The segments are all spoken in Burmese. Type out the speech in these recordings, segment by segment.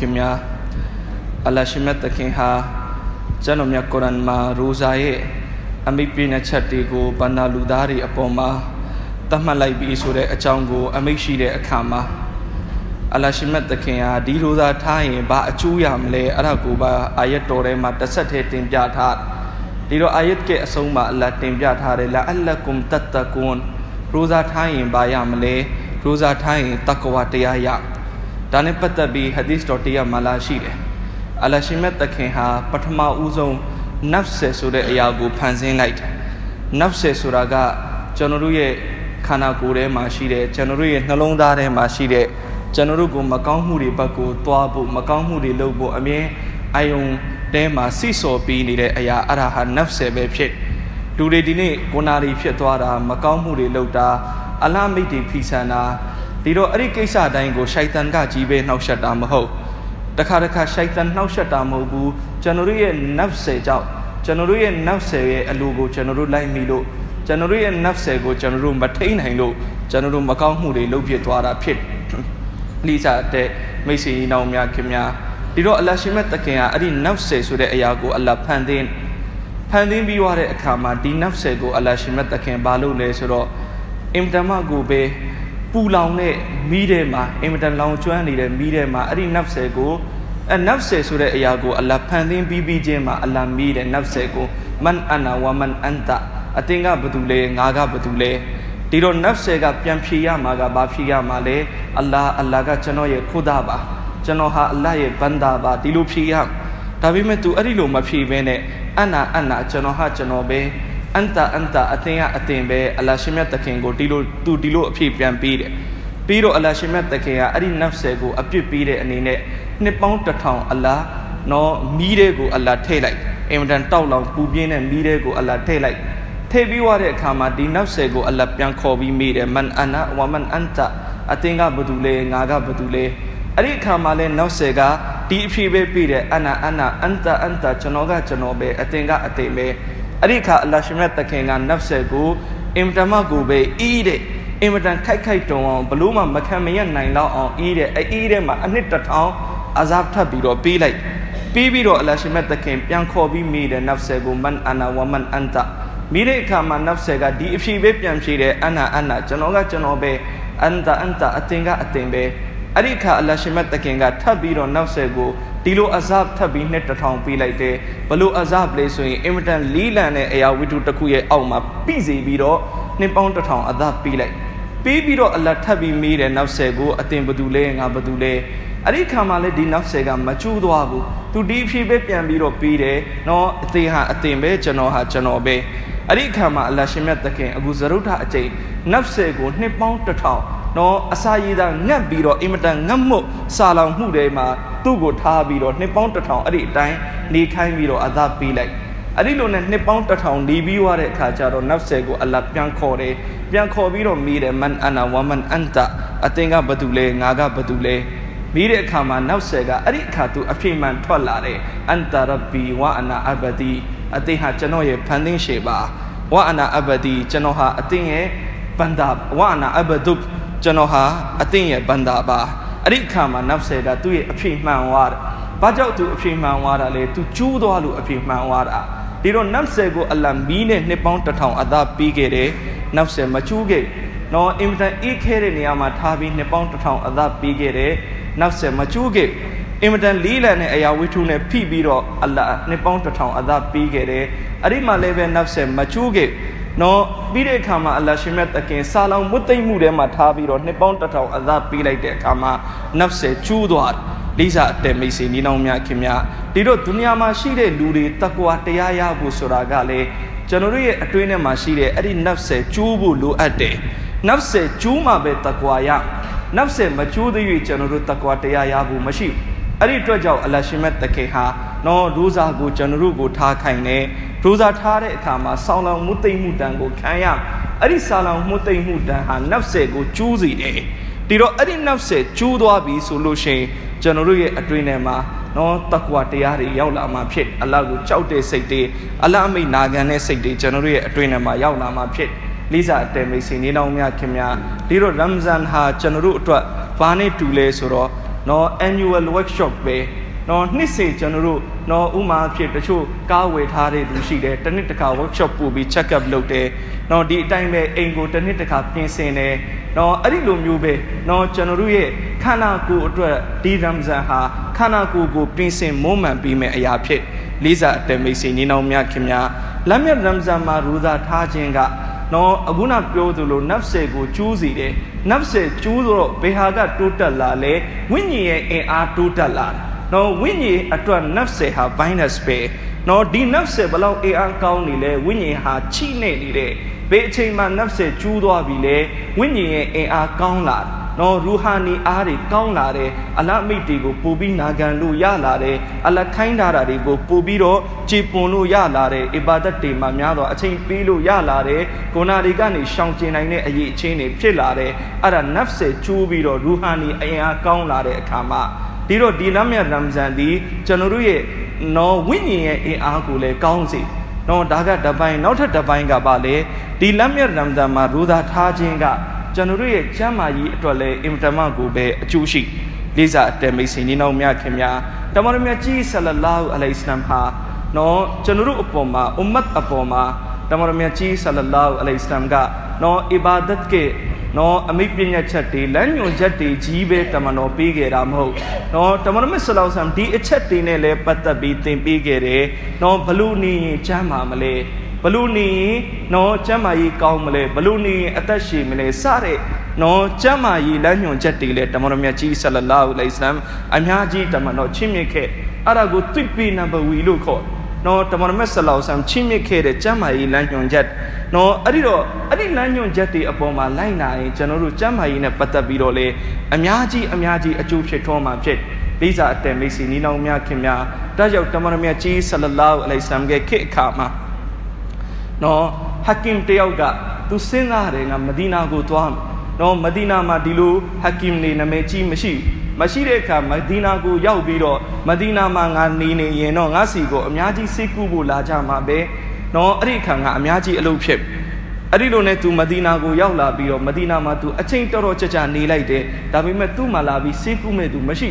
ခင်များအလရှိမတ်တခင်ဟာကျွန်တော်မြတ်ကုရ်အန်မှာရူဇာရဲ့အမိပြည့်ချက်တွေကိုဘန္နာလူသားတွေအပေါ်မှာတတ်မှတ်လိုက်ပြီးဆိုတဲ့အကြောင်းကို အမိရှိတဲ့အခါမှာအလရှိမတ်တခင်ဟာဒီရူဇာထားရင်ဘာအကျိုးရမလဲအဲ့ဒါကိုပါအာယတ်တော်ထဲမှာတစ်ဆက်တည်းတင်ပြထားဒီတော့အာယတ်ကအဆုံးမှာအလ္လာဟ်တင်ပြထားတယ်လာအလကုမ်တတ်တကွန်ရူဇာထားရင်ဘာရမလဲရူဇာထားရင်တက္ကဝတရားရ ဒါနဲ့ပတ်သက်ပြီးဟာဒီသ်တော်တရားမှာလာရှိတယ်အလရှိမတ်တခင်ဟာပထမဦးဆုံးနဖ်ဆယ်ဆိုတဲ့အရာကိုဖန်ဆင်းလိုက်တယ်နဖ်ဆယ်ဆိုတာကကျွန်တော်တို့ရဲ့ခန္ဓာကိုယ်ထဲမှာရှိတဲ့ကျွန်တော်တို့ရဲ့နှလုံးသားထဲမှာရှိတဲ့ကျွန်တော်တို့ကိုမကောင်းမှုတွေဘက်ကိုသွားဖို့မကောင်းမှုတွေလုပ်ဖို့အမြဲအာယုံတဲမှာစိစော်ပြီးနေတဲ့အရာအရာဟာနဖ်ဆယ်ပဲဖြစ်လူတွေဒီနေ့ကိုနာတွေဖြစ်သွားတာမကောင်းမှုတွေလုပ်တာအလားမိတ်တွေဖိဆန်တာ ဒီတော့အဲ့ဒီကိစ္စတိုင်းကိုရှိုက်တန်ကကြီးပဲနှောက်ယှက်တာမဟုတ်တခါတခါရှိုက်တန်နှောက်ယှက်တာမဟုတ်ဘူးကျွန်တော်တို့ရဲ့နဖ်ဆယ်ကြောင့်ကျွန်တော်တို့ရဲ့နဖ်ဆယ်ရဲ့အလိုကိုကျွန်တော်တို့လိုက်မိလို့ကျွန်တော်တို့ရဲ့နဖ်ဆယ်ကိုကျွန်တော်တို့မထိန်နိုင်လို့ကျွန်တော်တို့မကောင်းမှုတွေလုပ်ဖြစ်သွားတာဖြစ်လိစာတဲ့မိတ်ဆွေကြီးနောင်များခင်များဒီတော့အလရှိမတ်တခင်ကအဲ့ဒီနဖ်ဆယ်ဆိုတဲ့အရာကိုအလ္လာဟ်ဖန်သင်းဖန်သင်းပြီးွားတဲ့အခါမှာဒီနဖ်ဆယ်ကိုအလ္လာဟ်ရှိမတ်တခင်ဘာလို့လဲဆိုတော့အင်တမကိုပဲ ပူလောင်တဲ့မီးထဲမှာအင်မတန်လောင်ကျွမ်းနေတဲ့မီးထဲမှာအဲ့ဒီနဖ်ဆယ်ကိုအနဖ်ဆယ်ဆိုတဲ့အရာကိုအလ္လာဟ်ဖန်သင်းပြီးပြီးချင်းမှာအလ္လာဟ်မီးတဲ့နဖ်ဆယ်ကိုမန်အနာဝမန်အန်တာအတင်းကဘာတူလဲငါကဘာတူလဲဒီတော့နဖ်ဆယ်ကပြန်ဖြေရမှာကဘာဖြေရမှာလဲအလ္လာဟ်အလ္လာဟ်ကကျွန်တော်ရဲ့ခုဒါပါကျွန်တော်ဟာအလ္လာဟ်ရဲ့ဘန္တာပါဒီလိုဖြေရဒါပေမဲ့ तू အဲ့ဒီလိုမဖြေဘဲနဲ့အနာအနာကျွန်တော်ဟာကျွန်တော်ပဲ အန်တာအန်တာအသင်ကအသင်ပဲအလ္လာရှင်မြတ်တခင်ကိုဒီလိုသူဒီလိုအဖြစ်ပြန်ပေးတယ်ပြီးတော့အလ္လာရှင်မြတ်တခင်ကအဲ့ဒီနဖ်ဆယ်ကိုအပြစ်ပေးတဲ့အနေနဲ့နှစ်ပေါင်းတစ်ထောင်အလ္လာနော်မီးတဲ့ကိုအလ္လာထည့်လိုက်အင်မတန်တောက်လောင်ပူပြင်းတဲ့မီးတဲ့ကိုအလ္လာထည့်လိုက်ထည့်ပြီးွားတဲ့အခါမှာဒီနဖ်ဆယ်ကိုအလ္လာပြန်ခေါ်ပြီးမိတယ်မန်အနာဝမန်အန်တာအသင်ကဘာတူလဲငါကဘာတူလဲအဲ့ဒီအခါမှာလဲနောက်ဆယ်ကဒီအဖြစ်ပဲပြတယ်အနာအနာအန်တာအန်တာကျွန်တော်ကကျွန်တော်ပဲအသင်ကအသင်ပဲ အဲ့ဒီအခါအလ္လာဟ်ရှင်မြတ်တခင်ကနဖ်ဆယ်ကိုအင်မတန်မှကိုပဲအီးတဲ့အင်မတန်ခိုက်ခိုက်တုံအောင်ဘလို့မှမခံမရနိုင်တော့အောင်အီးတဲ့အဲအီးတဲ့မှာအနှစ်တစ်ထောင်အဇာဘ်ထပ်ပြီးတော့ပေးလိုက်ပြီးပြီးတော့အလ္လာဟ်ရှင်မြတ်တခင်ပြန်ခေါ်ပြီးမိတဲ့နဖ်ဆယ်ကိုမန်အနာဝမန်အန်တာမိတဲ့အခါမှာနဖ်ဆယ်ကဒီအဖြစ်ပဲပြန်ဖြေတယ်အနာအနာကျွန်တော်ကကျွန်တော်ပဲအန်တာအန်တာအတင်ကအတင်ပဲ အဲ့ဒီအခါအလ္လာဟ်ရှင်မြတ်တခင်ကထပ်ပြီးတော့နဖ်ဆယ်ကိုဒီလိုအဇပ်ထပ်ပြီးနှစ်တထောင်ပေးလိုက်တယ်ဘလို့အဇပ်လဲဆိုရင်အင်မတန်လီလန်တဲ့အရာဝိတုတစ်ခုရဲ့အောက်မှာပြည့်စေပြီးတော့နှစ်ပေါင်းတစ်ထောင်အဇပ်ပေးလိုက်ပေးပြီးတော့အလတ်ထပ်ပြီးမေးတယ်နောက်ဆယ်ကိုအတင်ဘသူလဲငါဘသူလဲအဲ့ဒီခါမှလည်းဒီနောက်ဆယ်ကမကျူးသွားဘူးသူဒီဖြေပဲပြန်ပြီးတော့ပေးတယ်နော်အသေးဟာအတင်ပဲကျွန်တော်ဟာကျွန်တော်ပဲအဲ့ဒီအခါမှာအလရှင်မြတ်သခင်အခုဇရုထအကျိန်နဖ်ဆယ်ကိုနှစ်ပေါင်းတစ်ထောင် နော်အစာရည်သာငတ်ပြီးတော့အင်မတန်ငတ်မှုစာလောင်မှုတွေမှာသူ့ကိုထားပြီးတော့နှစ်ပေါင်းတစ်ထောင်အဲ့ဒီအတိုင်းနေခိုင်းပြီးတော့အသာပေးလိုက်အဲ့ဒီလိုနဲ့နှစ်ပေါင်းတစ်ထောင်နေပြီးွားတဲ့အခါကျတော့နဖ်ဆယ်ကိုအလတ်ပြန်ခေါ်တယ်ပြန်ခေါ်ပြီးတော့မိတယ်မန်အနာဝမန်အန်တာအသင်ကဘာတူလဲငါကဘာတူလဲမိတဲ့အခါမှာနောက်ဆယ်ကအဲ့ဒီအခါသူအဖြစ်မှန်ထွက်လာတယ်အန်တာရဘီဝအနာအဘဒီအသင်ဟာကျွန်တော်ရဲ့ဖန်သင်းရှေပါဝအနာအဘဒီကျွန်တော်ဟာအသင်ရဲ့ဘန္တာဝအနာအဘဒု ကျွန်တော်ဟာအသင်ရဲ့ဘန္တာပါအဲ့ဒီအခါမှာနဖ်ဆယ်ကသူ့ရဲ့အဖြစ်မှန်သွားတယ်။ဘာကြောင့်သူအဖြစ်မှန်သွားတာလဲ။ तू ကျူးသွားလို့အဖြစ်မှန်သွားတာ။ဒီတော့နဖ်ဆယ်ကိုအလ္လာမီးနဲ့နှစ်ပေါင်းတစ်ထောင်အသာပေးခဲ့တယ်။နဖ်ဆယ်မကျူးခဲ့။နော်အင်မတန်အေးခဲတဲ့နေရာမှာထားပြီးနှစ်ပေါင်းတစ်ထောင်အသာပေးခဲ့တယ်။နဖ်ဆယ်မကျူးခဲ့။အင်မတန်လေးလံတဲ့အရာဝိထုနဲ့ဖိပြီးတော့အလ္လာနှစ်ပေါင်းတစ်ထောင်အသာပေးခဲ့တယ်။အဲ့ဒီမှာလည်းပဲနဖ်ဆယ်မကျူးခဲ့။ နော်ပြီးတဲ့အခါမှာအလ္လာရှင်မြတ်တခင်စာလောင်မွတ်သိမ့်မှုထဲမှာထားပြီးတော့နှစ်ပေါင်းတစ်ထောင်အသာပေးလိုက်တဲ့အခါမှာနဖ်ဆယ်ကျူးသွားတယ်လိစာအတဲမိတ်ဆွေညီနောင်များခင်များဒီတော့ဒုနီယာမှာရှိတဲ့လူတွေတကွာတရားရဖို့ဆိုတာကလေကျွန်တော်တို့ရဲ့အတွင်းထဲမှာရှိတဲ့အဲ့ဒီနဖ်ဆယ်ကျိုးဖို့လိုအပ်တယ်နဖ်ဆယ်ကျိုးမှပဲတကွာရနဖ်ဆယ်မကျိုးသေး၍ကျွန်တော်တို့တကွာတရားရဖို့မရှိဘူး အဲ့ဒီအတွက်ကြောင့်အလရှိမတ်တခေဟာနော်ဒိုးစာကိုကျွန်တော်တို့ကိုထားခိုင်းတယ်ဒိုးစာထားတဲ့အခါမှာဆောင်းလောင်မှုသိမ့်မှုတန်ကိုခံရအဲ့ဒီဆောင်းလောင်မှုသိမ့်မှုတန်ဟာနဖ်ဆယ်ကိုကျိုးစေတယ်ဒီတော့အဲ့ဒီနဖ်ဆယ်ကျိုးသွားပြီဆိုလို့ရှိရင်ကျွန်တော်တို့ရဲ့အတွင်းထဲမှာနော်တကွာတရားတွေရောက်လာမှာဖြစ်အလ္လာဟ်ကိုကြောက်တဲ့စိတ်တွေအလ္လာဟ်အမိတ်နာခံတဲ့စိတ်တွေကျွန်တော်တို့ရဲ့အတွင်းထဲမှာရောက်လာမှာဖြစ်လိစာအတဲမိတ်ဆွေနေတော်များခင်များဒီတော့ရမ်ဇန်ဟာကျွန်တော်တို့အတွက်ဘာနဲ့တူလဲဆိုတော့ နော် annual workshop ပဲနော်နှစ်စဉ်ကျွန်တော်တို့နော်ဥမာအဖြစ်တချို့ကားဝယ်ထားတဲ့သူရှိတယ်တစ်နှစ်တစ်ခါ workshop ပို့ပြီး check up လုပ်တယ်နော်ဒီအတိုင်းပဲအိမ်ကိုတစ်နှစ်တစ်ခါပြင်ဆင်တယ်နော်အဲ့ဒီလိုမျိုးပဲနော်ကျွန်တော်တို့ရဲ့ခန္ဓာကိုယ်အတွက်ဒီရမ်ဇန်ဟာခန္ဓာကိုယ်ကိုပြင်ဆင်မွမ်းမံပြီးမဲ့အရာဖြစ်လေးစားအတမိတ်စီညီနောင်များခင်များလက်မြတ်ရမ်ဇန်မှာရူဇာထားခြင်းက နော်အခုနပြောသလိုနတ်ဆယ်ကိုကျူးစီတယ်နတ်ဆယ်ကျူးတော့ဘေဟာကတိုးတက်လာလဲဝိညာဉ်ရဲ့အင်အားတိုးတက်လာတယ်နော်ဝိညာဉ်အတွက်နတ်ဆယ်ဟာ virus ပဲနော်ဒီနတ်ဆယ်ဘလောက်အင်အားကောင်းနေလဲဝိညာဉ်ဟာချိနေနေတဲ့ဘယ်အချိန်မှနတ်ဆယ်ကျူးသွားပြီလဲဝိညာဉ်ရဲ့အင်အားကောင်းလာတယ် နော်ရူဟာနီအားတွေကောင်းလာတယ်အလမိတ်တွေကိုပို့ပြီးနာခံလို့ရလာတယ်အလခိုင်းထားတာတွေကိုပို့ပြီးတော့ကြည်ပွန်လို့ရလာတယ်အဘာဒတ်တွေမှာများတော့အချိန်ပေးလို့ရလာတယ်ကိုနာတွေကနေရှောင်ကျင်နိုင်တဲ့အရေးအချင်းတွေဖြစ်လာတယ်အဲ့ဒါနတ်ဆယ်ကျိုးပြီးတော့ရူဟာနီအင်အားကောင်းလာတဲ့အခါမှာဒီတော့ဒီလမ်းမြတ်ရမ်ဇန်ဒီကျွန်တော်တို့ရဲ့နော်ဝိညာဉ်ရဲ့အင်အားကိုလည်းကောင်းစေနော်ဒါကတပိုင်းနောက်ထပ်တပိုင်းကပါလေဒီလမ်းမြတ်ရမ်ဇန်မှာရူသာထားခြင်းက ကျွန်တော်တို့ရဲ့ကျမ်းမာရေးအတွက်လည်းအင်တမကိုပဲအကျိုးရှိလေးစားအတဲမိတ်ဆွေညီနောင်များခင်များတမန်တော်မြတ်ကြီးဆလလာဟူအလိုင်စလမ်ဟာနော်ကျွန်တော်တို့အပေါ်မှာအွမ်မတ်အပေါ်မှာတမန်တော်မြတ်ကြီးဆလလာဟူအလိုင်စလမ်ကနော်အီဘာဒတ်ကနော်အမိပညာချက်တွေလမ်းညွန်ချက်တွေကြီးပဲတမန်တော်ပေးခဲ့တာမဟုတ်နော်တမန်တော်မြတ်ဆလောဆမ်ဒီအချက်တွေနဲ့လည်းပတ်သက်ပြီးသင်ပေးခဲ့တယ်နော်ဘလို့နေရင်ကျမ်းမာမလဲ ဘလို့နေရင်နော်ကျမ်းမာရေးကောင်းမလဲဘလို့နေရင်အသက်ရှည်မလဲစတဲ့နော်ကျမ်းမာရေးလမ်းညွန်ချက်တွေလည်းတမန်တော်မြတ်ကြီးဆလလာဟူအလိုင်စလမ်အများကြီးတမန်တော်ချင်းမြင့်ခဲ့အဲ့ဒါကိုသိပိနံပါဝီလို့ခေါ်နော်တမန်တော်မြတ်ဆလောဆမ်ချင်းမြင့်ခဲ့တဲ့ကျမ်းမာရေးလမ်းညွန်ချက်နော်အဲ့ဒီတော့အဲ့ဒီလမ်းညွန်ချက်တွေအပေါ်မှာလိုက်နာရင်ကျွန်တော်တို့ကျမ်းမာရေးနဲ့ပတ်သက်ပြီးတော့လေအများကြီးအများကြီးအကျိုးဖြစ်ထွန်းမှာဖြစ်လိစာအတန်မိတ်စီနီနောင်များခင်များတကြောက်တမန်တော်မြတ်ကြီးဆလလာဟူအလိုင်စလမ်ရဲ့ခေတ်အခါမှာ နော်ဟကင်တယောက်ကသူစဉ်းစားတယ်ငါမဒီနာကိုသွားနော်မဒီနာမှာဒီလိုဟကင်နေနာမည်ကြီးမရှိမရှိတဲ့အခါမဒီနာကိုရောက်ပြီးတော့မဒီနာမှာငါနေနေရင်တော့ငါစီကိုအများကြီးစိတ်ကူးဖို့လာကြမှာပဲနော်အဲ့ဒီအခါငါအများကြီးအလုပ်ဖြစ်အဲ့ဒီလိုနဲ့ तू မဒီနာကိုရောက်လာပြီးတော့မဒီနာမှာ तू အချိန်တော်တော်ကြာကြာနေလိုက်တယ်ဒါပေမဲ့ तू မှလာပြီးစိတ်ကူးမဲ့ तू မရှိ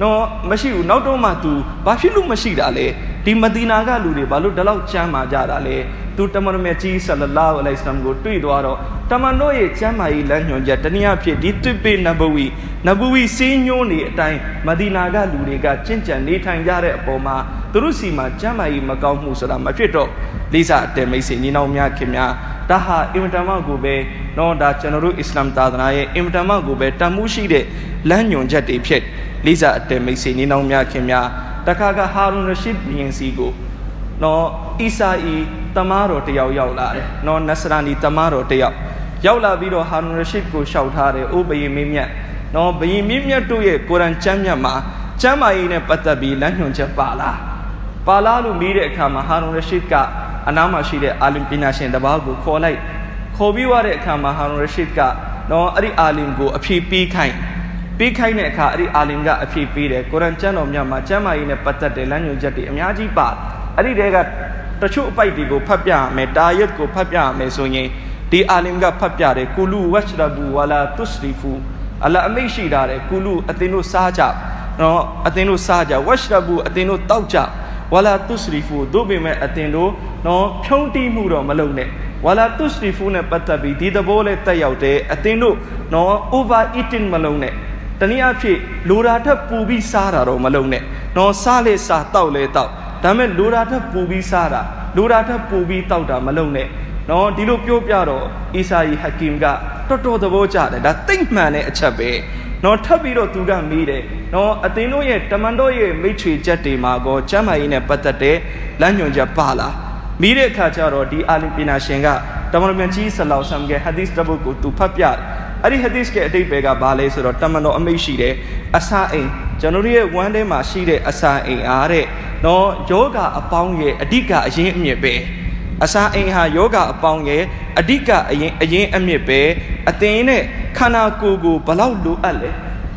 နော်မရှိဘူးနောက်တော့မှ तू ဘာဖြစ်လို့မရှိတာလဲ ဒီမဒီနာကလူတွေဘာလို့ဒီလောက်ချမ်းမာကြတာလဲသူတမန်တော်မြတ်ကြီးဆလလာဟူအလိုင်စလမ်ကိုတွေ့သွားတော့တမန်တော်ရဲ့ချမ်းမာရေးလမ်းညွှန်ချက်တနည်းအားဖြင့်ဒီသွပေနဘဝီနဘဝီစင်းညွှန်းနေအတိုင်းမဒီနာကလူတွေကကျင့်ကြံနေထိုင်ကြတဲ့အပေါ်မှာသူတို့စီမှာချမ်းမာရေးမကောင်းမှုဆိုတာမဖြစ်တော့လေးစားအတဲမိတ်ဆွေညီနောင်များခင်များဒါဟာအင်မတန်မှကိုပဲတော့ဒါကျွန်တော်တို့အစ္စလာမ်သာသနာရဲ့အင်မတန်မှကိုပဲတန်မှုရှိတဲ့လမ်းညွှန်ချက်တွေဖြစ်လေးစားအတဲမိတ်ဆွေညီနောင်များခင်များ တခါကဟာရွန်ရရှိဒ်ဘီယင်စီကိုနော်အီစာအီတမားတော်တယောက်ရောက်လာတယ်နော်နဆရာနီတမားတော်တယောက်ရောက်လာပြီးတော့ဟာရွန်ရရှိဒ်ကိုလျှောက်ထားတယ်အိုးဘယင်မင်းမြတ်နော်ဘယင်မင်းမြတ်တို့ရဲ့ကုရ်အန်ကျမ်းမြတ်မှာကျမ်းမာရေးနဲ့ပတ်သက်ပြီးလမ်းညွှန်ချက်ပါလားပါလားလို့မေးတဲ့အခါမှာဟာရွန်ရရှိဒ်ကအနားမှာရှိတဲ့အာလင်ပညာရှင်တစ်ပါးကိုခေါ်လိုက်ခေါ်ပြီးွားတဲ့အခါမှာဟာရွန်ရရှိဒ်ကနော်အဲ့ဒီအာလင်ကိုအဖြေပေးခိုင်း ပေးခိုင်းတဲ့အခါအဲ့ဒီအာလင်ကအဖြေပေးတယ်ကုရ်အန်ကျမ်းတော်မြတ်မှာကျမ်းမာရေးနဲ့ပတ်သက်တဲ့လမ်းညွှန်ချက်တွေအများကြီးပါအဲ့ဒီတဲကတချို့အပိုက်တွေကိုဖတ်ပြရမယ်တာယတ်ကိုဖတ်ပြရမယ်ဆိုရင်ဒီအာလင်ကဖတ်ပြတယ်ကူလူဝက်ရှရဘူဝလာတုစရီဖူအလာအမိတ်ရှိတာတယ်ကူလူအသင်တို့စားကြနော်အသင်တို့စားကြဝက်ရှရဘူအသင်တို့တောက်ကြဝလာတုစရီဖူတို့ပေမဲ့အသင်တို့နော်ဖြုံးတီးမှုတော့မလုပ်နဲ့ဝလာတုစရီဖူနဲ့ပတ်သက်ပြီးဒီသဘောလေးတက်ရောက်တယ်အသင်တို့နော် over eating မလုပ်နဲ့ တနည်းအားဖြင့်လိုတာထက်ပူပြီးစားတာတော့မလုပ်နဲ့နော်စားလေစားတောက်လေတောက်ဒါပေမဲ့လိုတာထက်ပူပြီးစားတာလိုတာထက်ပူပြီးတောက်တာမလုပ်နဲ့နော်ဒီလိုပြောပြတော့အီစာယီဟကင်ကတော်တော်သဘောကျတယ်ဒါသိမ့်မှန်တဲ့အချက်ပဲနော်ထပ်ပြီးတော့သူကမေးတယ်နော်အသင်တို့ရဲ့တမန်တော်ရဲ့မိတ်ဆွေချက်တွေမှာကောကျမ်းမာရေးနဲ့ပတ်သက်တဲ့လမ်းညွှန်ချက်ပါလားမိတဲ့အခါကျတော့ဒီအာလီပနာရှင်ကတမန်တော်မြတ်ကြီးဆလောဆမ်ကဟဒီစ်တပုတ်ကိုသူဖတ်ပြတယ် အဲ့ဒီဟဒီစ်ရဲ့အတိတ်ပဲကဘာလဲဆိုတော့တမန်တော်အမိတ်ရှိတယ်အစာအိမ်ကျွန်တော်တို့ရဲ့ဝမ်းထဲမှာရှိတဲ့အစာအိမ်အားတဲ့နော်ယောဂအပေါင်းရဲ့အဓိကအရင်အမြစ်ပဲအစာအိမ်ဟာယောဂအပေါင်းရဲ့အဓိကအရင်အရင်အမြစ်ပဲအသင်နဲ့ခန္ဓာကိုယ်ကိုဘလောက်လိုအပ်လဲ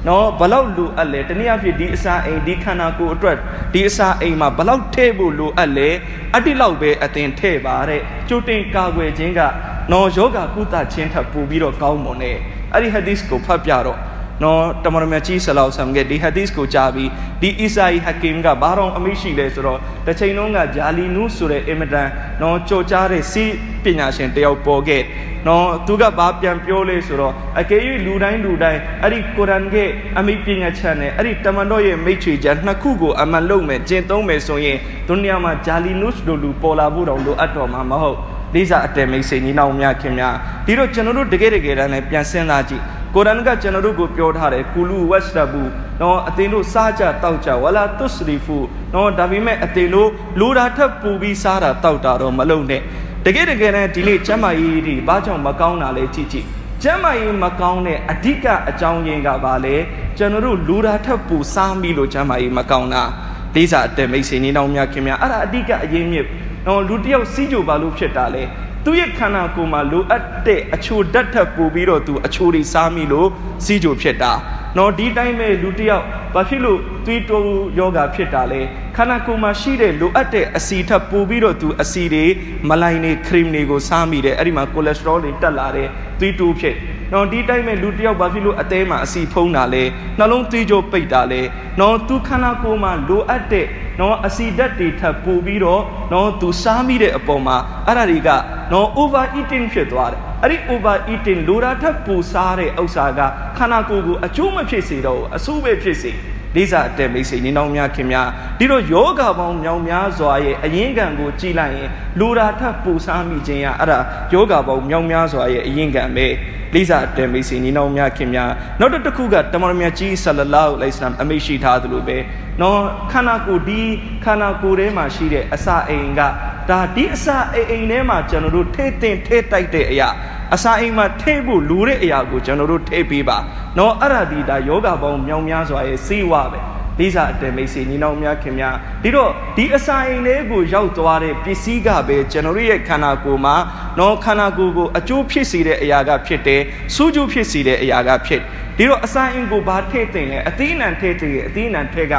နော်ဘလောက်လိုအပ်လဲတနည်းအားဖြင့်ဒီအစာအိမ်ဒီခန္ဓာကိုယ်အတွက်ဒီအစာအိမ်မှာဘလောက်ထည့်ဖို့လိုအပ်လဲအတိလောက်ပဲအသင်ထည့်ပါတဲ့ကြိုတင်ကာကွယ်ခြင်းကနော်ယောဂကုသခြင်းထပ်ပို့ပြီးတော့ကောင်းမွန်တယ် အဲ့ဒီဟဒီစ်ကိုဖတ်ပြတော့နော်တမန်တော်မြတ်ကြီးဆလောဆမ်ကဒီဟာဒီစ်ကိုကြားပြီးဒီအီစာအီဟကင်ကဘာတော့အမိရှိလဲဆိုတော့တစ်ချိန်လုံးကဂျာလီနူးဆိုတဲ့အင်မတန်နော်ကြော်ကြားတဲ့စီးပညာရှင်တယောက်ပေါ်ခဲ့နော်သူကဘာပြန်ပြောလဲဆိုတော့အကယ်၍လူတိုင်းလူတိုင်းအဲ့ဒီကုရ်အာန်ရဲ့အမိပညာချက်နဲ့အဲ့ဒီတမန်တော်ရဲ့မိတ်ချွေချက်နှစ်ခုကိုအမှန်လုံးမယ်ကျင့်သုံးမယ်ဆိုရင်ဒုနီယာမှာဂျာလီနုစ်တို့လူပေါ်လာဖို့တော့လိုအပ်တော်မှာမဟုတ် လေးစားအတဲမိတ်ဆွေညီနောင်များခင်များဒီတော့ကျွန်တော်တို့တကယ်တကယ်တမ်းလည်းပြန်စဉ်းစားကြည့်ကုရ်အာန်ကကျွန်တော်တို့ကိုပြောထားတယ်ကူလူဝက်စတဘူနော်အသင်တို့စားကြတောက်ကြဝလာတုစရီဖူနော်ဒါပေမဲ့အသင်တို့လိုတာထပ်ပူပြီးစားတာတောက်တာတော့မလုပ်နဲ့တကယ်တကယ်တမ်းဒီနေ့ကျမ်းမာရေးဒီဘာကြောင့်မကောင်းတာလဲကြည့်ကြည့်ကျမ်းမာရေးမကောင်းတဲ့အဓိကအကြောင်းရင်းကဘာလဲကျွန်တော်တို့လူတာထပ်ပူစားမိလို့ကျမ်းမာရေးမကောင်းတာလေးစားအတဲမိတ်ဆွေနေတော်များခင်များအဲ့ဒါအဓိကအရေးမြစ် နော်လူတယောက်စီးကြပါလို့ဖြစ်တာလေသူ့ရဲ့ခန္ဓာကိုယ်မှာလိုအပ်တဲ့အချိုဓာတ်ထပ်ပို့ပြီးတော့သူအချိုတွေစားမိလို့စီးကြဖြစ်တာ နော်ဒီတိုင်းပဲလူတယောက်ဘာဖြစ်လို့သွေးတိုးယောဂဖြစ်တာလဲခန္ဓာကိုယ်မှာရှိတဲ့လိုအပ်တဲ့အဆီထပ်ပို့ပြီးတော့သူအဆီတွေမလိုင်တွေခရီမ်တွေကိုစားမိတယ်အဲ့ဒီမှာကိုလက်စထရောတွေတက်လာတယ်သွေးတိုးဖြစ်နော်ဒီတိုင်းမဲ့လူတယောက်ဘာဖြစ်လို့အသေးမှာအစီဖုံးတာလဲနှလုံးသွေးကြောပိတ်တာလဲနော်သူခန္ဓာကိုယ်မှာလိုအပ်တဲ့နော်အစီဓာတ်တွေထပ်ပို့ပြီးတော့နော်သူစားမိတဲ့အပေါ်မှာအဲ့ဒါတွေကနော် over eating ဖြစ်သွားတယ် အဲ့ဒီ over eating လိုတာထပ်ပူစားတဲ့ဥစ္စာကခန္ဓာကိုယ်ကိုအကျိုးမဖြစ်စေတော့ဘူးအဆိုးပဲဖြစ်စေလေးစားအတဲမိတ်ဆွေနေတော်များခင်များဒီတော့ယောဂပေါင်းမြောင်များစွာရဲ့အရင်ကံကိုကြည်လိုက်ရင်လိုတာထပ်ပူစားမိခြင်းရအဲ့ဒါယောဂပေါင်းမြောင်များစွာရဲ့အရင်ကံပဲလေးစားတဲမိတ်ဆွေနေတော်များခင်များနောက်တစ်ခုကတမန်တော်မြတ်ကြီးဆလလောလ္လဟ်အလိုင်စလမ်အမိရှိထားသလိုပဲနော်ခန္ဓာကိုယ်ဒီခန္ဓာကိုယ်ထဲမှာရှိတဲ့အစာအိမ်ကဒါဒီအစာအိမ်အိမ်ထဲမှာကျွန်တော်တို့ထဲတင်ထဲတိုက်တဲ့အရာ အစာအိမ်မှာထဲဖို့လူတဲ့အရာကိုကျွန်တော်တို့ထဲပေးပါနော်အဲ့ဒါဒီဒါယောဂပေါင်းမြောင်များစွာရဲ့စေဝပဲလိစာအတဲမိတ်ဆွေညီနောင်များခင်များဒီတော့ဒီအစာအိမ်လေးကိုရောက်သွားတဲ့ပစ္စည်းကပဲကျွန်တော်တို့ရဲ့ခန္ဓာကိုယ်မှာနော်ခန္ဓာကိုယ်ကိုအကျိုးဖြစ်စေတဲ့အရာကဖြစ်တယ်စူးကျိုးဖြစ်စေတဲ့အရာကဖြစ်ဒီတော့အစာအိမ်ကိုဘာထည့်တင်လဲအသီးအနှံထည့်တင်အသီးအနှံထည့်က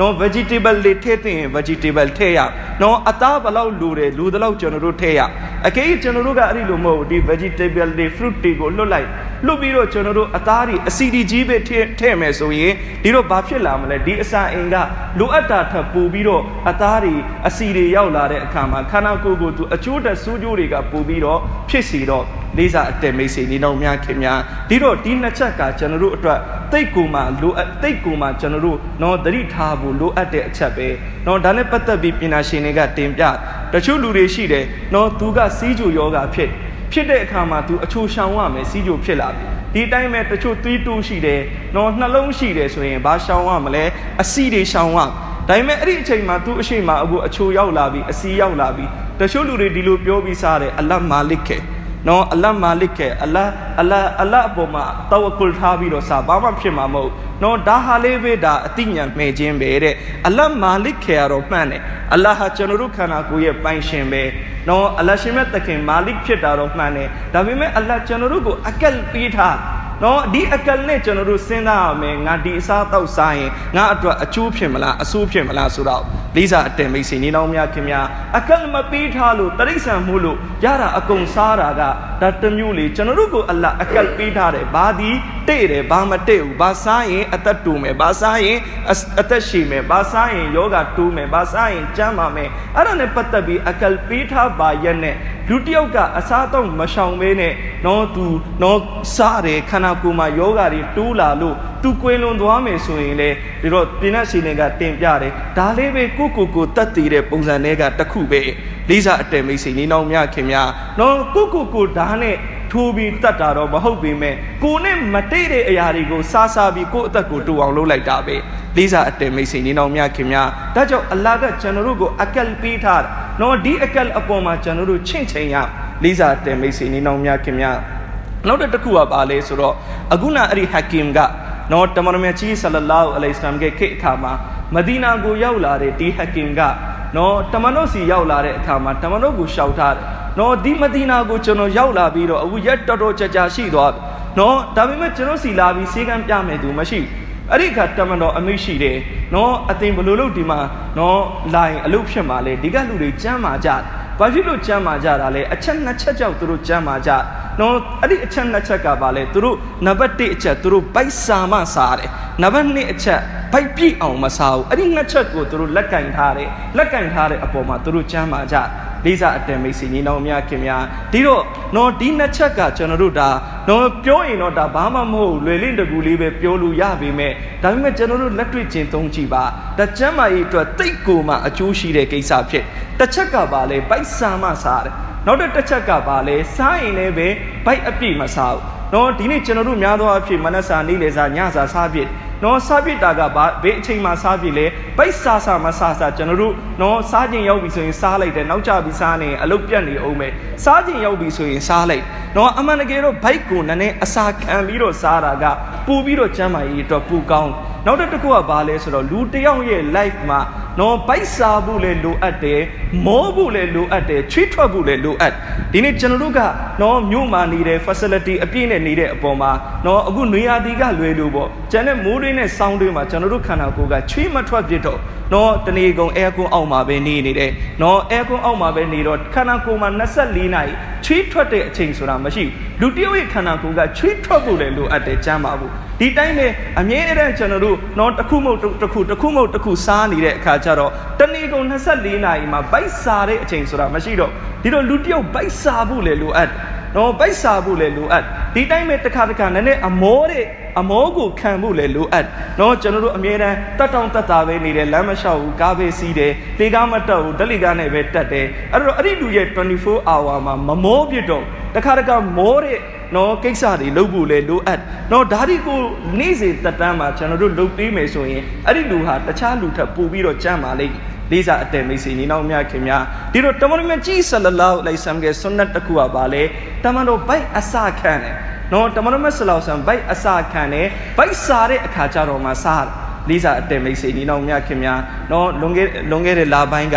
နော် vegetable တွေထည့်သိရင် vegetable ထည့်ရနော်အသားဘလောက်လိုတယ်လူတလောက်ကျွန်တော်တို့ထည့်ရအကယ်၍ကျွန်တော်တို့ကအဲ့ဒီလိုမဟုတ်ဒီ vegetable တွေ fruit တွေကိုလွတ်လိုက်လွတ်ပြီးတော့ကျွန်တော်တို့အသားတွေအစီဒီကြီးပဲထည့်ထည့်မယ်ဆိုရင်ဒီတော့ဘာဖြစ်လာမလဲဒီအစာအိမ်ကလိုအပ်တာထပ်ပို့ပြီးတော့အသားတွေအစီတွေရောက်လာတဲ့အခါမှာခန္ဓာကိုယ်ကိုသူအချိုးတက်စူးကျိုးတွေကပို့ပြီးတော့ဖြစ်စီတော့ လေးစားအတဲမိတ်ဆွေနေတော်များခင်များဒီတော့ဒီနှစ်ချက်ကကျွန်တော်တို့အတွက်တိတ်ကိုမှလိုအပ်တိတ်ကိုမှကျွန်တော်တို့နော်သတိထားဖို့လိုအပ်တဲ့အချက်ပဲနော်ဒါနဲ့ပတ်သက်ပြီးပညာရှင်တွေကတင်ပြတချို့လူတွေရှိတယ်နော်သူကစီးကြိုယောဂဖြစ်ဖြစ်တဲ့အခါမှာသူအချိုရှောင်ရမယ်စီးကြိုဖြစ်လာပြီဒီတိုင်းပဲတချို့သွေးတိုးရှိတယ်နော်နှလုံးရှိတယ်ဆိုရင်ဘာရှောင်ရမလဲအစီတွေရှောင်ရဒါပေမဲ့အဲ့ဒီအချိန်မှာသူအရှိမအခုအချိုရောက်လာပြီအစီရောက်လာပြီတချို့လူတွေဒီလိုပြောပြီးစားတယ်အလတ်မာလစ်ခဲ နော်အလတ်မာလစ်ကအလတ်အလတ်အလတ်အပေါ်မှာတဝကုလ်ထားပြီးတော့စာဘာမှဖြစ်မှာမဟုတ်နော်ဒါဟာလေးပဲဒါအတိညာမဲ့ခြင်းပဲတဲ့အလတ်မာလစ်ခေရတော့မှန်တယ်အလ္လာဟ်ဟာကျွန်တော်တို့ခန္ဓာကိုယ်ရဲ့ပိုင်ရှင်ပဲနော်အလ္လာဟ်ရှင်မြတ်သခင်မာလစ်ဖြစ်တာတော့မှန်တယ်ဒါပေမဲ့အလ္လာဟ်ကျွန်တော်တို့ကိုအကယ်ပေးထား နော်ဒီအကယ်နဲ့ကျွန်တော်တို့စဉ်းစားရမယ်ငါဒီအစားတောက်စားရင်ငါအတွက်အကျိုးဖြစ်မလားအဆိုးဖြစ်မလားဆိုတော့လေးစားအတန်မိတ်ဆွေနေတော်များခင်များအကယ်မပေးထားလို့တရိษံမှုလို့ရတာအကုန်စားတာကဒါတမျိုးလေကျွန်တော်တို့ကိုအလ္လာအကယ်ပေးထားတယ်ဘာဒီတဲ့တယ်ဘာမတဲ့ဘူးဘာစားရင်အသက်တူမယ်ဘာစားရင်အသက်ရှည်မယ်ဘာစားရင်ယောဂတူးမယ်ဘာစားရင်ကျမ်းပါမယ်အဲ့ဒါနဲ့ပတ်သက်ပြီးအကယ်ပေးထားပါရက်နဲ့လူတယောက်ကအစားတော့မရှောင်မဲနဲ့နော်သူနော်စားတယ်ခန္ဓာကိုယ်မှာယောဂတွေတိုးလာလို့သူကွေလွန်သွားမယ်ဆိုရင်လေဒီတော့ပြင်တ်ရှင်တွေကတင်ပြတယ်ဒါလေးပဲကိုကိုကိုတတ်တည်တဲ့ပုံစံတွေကတစ်ခုပဲလေးစားအတဲမိတ်ဆွေနေနောင်များခင်များနော်ကိုကိုကိုဓာတ်နဲ့ထိုးပြီးတတ်တာတော့မဟုတ်ပေမဲ့ကိုနဲ့မတိတ်တဲ့အရာတွေကိုစားစားပြီးကိုအသက်ကိုတူအောင်လုပ်လိုက်တာပဲလေးစားအတဲမိတ်ဆွေနေနောင်များခင်များဒါကြောင့်အလ္လာဟ်ကကျွန်တော်တို့ကိုအကယ်ပေးထားတယ်နော်ဒီအကယ်အပေါ်မှာကျွန်တော်တို့ချင့်ချိန်ရလေးစားအတဲမိတ်ဆွေနေနောင်များခင်များ နောက်တစ်ခုကပါလဲဆိုတော့အခုနအဲ့ဒီဟကင်ကနော်တမန်တော်မြတ်ကြီးဆလလောအလိုင်စလမ်ရဲ့ခေတ်အခါမှာမဒီနာကိုရောက်လာတဲ့ဒီဟကင်ကနော်တမန်တော်စီရောက်လာတဲ့အခါမှာတမန်တော်ကိုရှောက်ထားတယ်နော်ဒီမဒီနာကိုကျွန်တော်ရောက်လာပြီးတော့အခုရက်တော်တော်ကြာကြာရှိသွားပြီနော်ဒါပေမဲ့ကျွန်တော်စီလာပြီးစေကံပြမယ်သူမရှိအဲ့ဒီခါတမန်တော်အမိရှိတယ်နော်အတင်ဘလို့လို့ဒီမှာနော်လိုင်အလုတ်ဖြစ်มาလေဒီကလူတွေကြမ်းမာကြဘာ ဘာဖြစ်လို့ကျမ်းမာကြတာလဲအချက်နှစ်ချက်ကြောင့်သူတို့ကျမ်းမာကြနော်အဲ့ဒီအချက်နှစ်ချက်ကဘာလဲသူတို့နံပါတ်1အချက်သူတို့ဗိုက်စာမစားတယ်နံပါတ်2အချက်ဗိုက်ပြည့်အောင်မစားဘူးအဲ့ဒီနှစ်ချက်ကိုသူတို့လက်ကင်ထားတယ်လက်ကင်ထားတဲ့အပေါ်မှာသူတို့ကျမ်းမာကြ လေးစားအတန်မိတ်ဆွေညီနောင်များခင်များဒီတော့နော်ဒီနှစ်ချက်ကကျွန်တော်တို့ဒါနော်ပြောရင်တော့ဒါဘာမှမဟုတ်လွယ်လင့်တကူလေးပဲပြောလို့ရပေမဲ့ဒါပေမဲ့ကျွန်တော်တို့လက်တွေ့ကျင့်သုံးကြည့်ပါဒါကျမ်းမာရေးအတွက်တိတ်ကိုမှအကျိုးရှိတဲ့ကိစ္စဖြစ်တစ်ချက်ကပါလေဗိုက်ဆာမစားတယ်နောက်တစ်ချက်ကပါလေစားရင်လည်းပဲဗိုက်အပြည့်မစားဘူးနော်ဒီနေ့ကျွန်တော်တို့များသောအားဖြင့်မနက်စာနေ့လယ်စာညစာစားပြည့် နော်စားပြစ်တာကဘာဘယ်အချိန်မှစားပြစ်လဲပိတ်စားစားမစားစားကျွန်တော်တို့နော်စားခြင်းရောက်ပြီဆိုရင်စားလိုက်တယ်နောက်ကျပြီးစားနေအလုပ်ပြတ်နေအောင်မယ်စားခြင်းရောက်ပြီဆိုရင်စားလိုက်နော်အမှန်တကယ်တော့ဘိုက်ကိုနည်းနည်းအစာခံပြီးတော့စားတာကပူပြီးတော့ကျန်းမာရေးအတွက်ပူကောင်းနောက်တစ်ခုကဘာလဲဆိုတော့လူတယောက်ရဲ့ life မှာနော်ပိုက်စားဖို့လည်းလိုအပ်တယ်မောဖို့လည်းလိုအပ်တယ်ချွေးထွက်ဖို့လည်းလိုအပ်ဒီနေ့ကျွန်တော်တို့ကနော်မြို့မှာနေတဲ့ facility အပြည့်နဲ့နေတဲ့အပေါ်မှာနော်အခုနေရာဒီကလွယ်လို့ပေါ့ကျန်တဲ့မိုးတွင်းနဲ့ဆောင်းတွင်းမှာကျွန်တော်တို့ခန္ဓာကိုယ်ကချွေးမထွက်ပြတော့နော်တနေ့ကုန်အဲကွန်အောက်မှာပဲနေနေတယ်နော်အဲကွန်အောက်မှာပဲနေတော့ခန္ဓာကိုယ်မှာ24နာရီချွေးထွက်တဲ့အချိန်ဆိုတာမရှိဘူးလူတယောက်ရဲ့ခန္ဓာကိုယ်ကချွေးထွက်ဖို့လည်းလိုအပ်တယ်ကျမ်းပါဘူးဒီတိုင်းပဲအမြဲတမ်းကျွန်တော်တို့နော်တစ်ခုမဟုတ်တစ်ခုတစ်ခုမဟုတ်တစ်ခုစားနေတဲ့အခါကျတော့တနေ့ကုန်24နာရီမှာဗိုက်စားတဲ့အချိန်ဆိုတာမရှိတော့ဒီတော့လူတယောက်ဗိုက်စားဖို့လည်းလိုအပ် နော်ဗိုက်စားဖို့လည်းလိုအပ်ဒီတိုင်းပဲတစ်ခါတစ်ခါနည်းနည်းအမောတဲ့အမောကိုခံဖို့လည်းလိုအပ်နော်ကျွန်တော်တို့အမြဲတမ်းတက်တောင့်တက်တာပဲနေတယ်လမ်းမလျှောက်ဘူးကားပဲစီးတယ်လေကားမတက်ဘူးဒလိကားနဲ့ပဲတက်တယ်အဲ့တော့အဲ့ဒီလူရဲ့24 hour မှာမမောပြစ်တော့တခါတခါမောတဲ့နော်ကိစ္စတွေလုပ်ဖို့လဲလိုအပ်နော်ဒါဒီကိုနေ့စဉ်တက်တန်းမှာကျွန်တော်တို့လုပ်ပေးမယ်ဆိုရင်အဲ့ဒီလူဟာတခြားလူထပ်ပို့ပြီးတော့ကြမ်းပါလိမ့် လေးစားအတဲမိတ်ဆွေညီနောင်များခင်များဒီတော့တမန်တော်မြတ်ကြီးဆလလောလိဆမ်ကဆွန်နတ်တစ်ခုကပါလေတမန်တော်ဘိုက်အစခံတယ်နော်တမန်တော်မြတ်ဆလောဆမ်ဘိုက်အစခံတယ်ဘိုက်စားတဲ့အခါကျတော့မှစားလေးစားအတဲမိတ်ဆွေညီနောင်များခင်များနော်လွန်ခဲ့လွန်ခဲ့တဲ့လပိုင်းက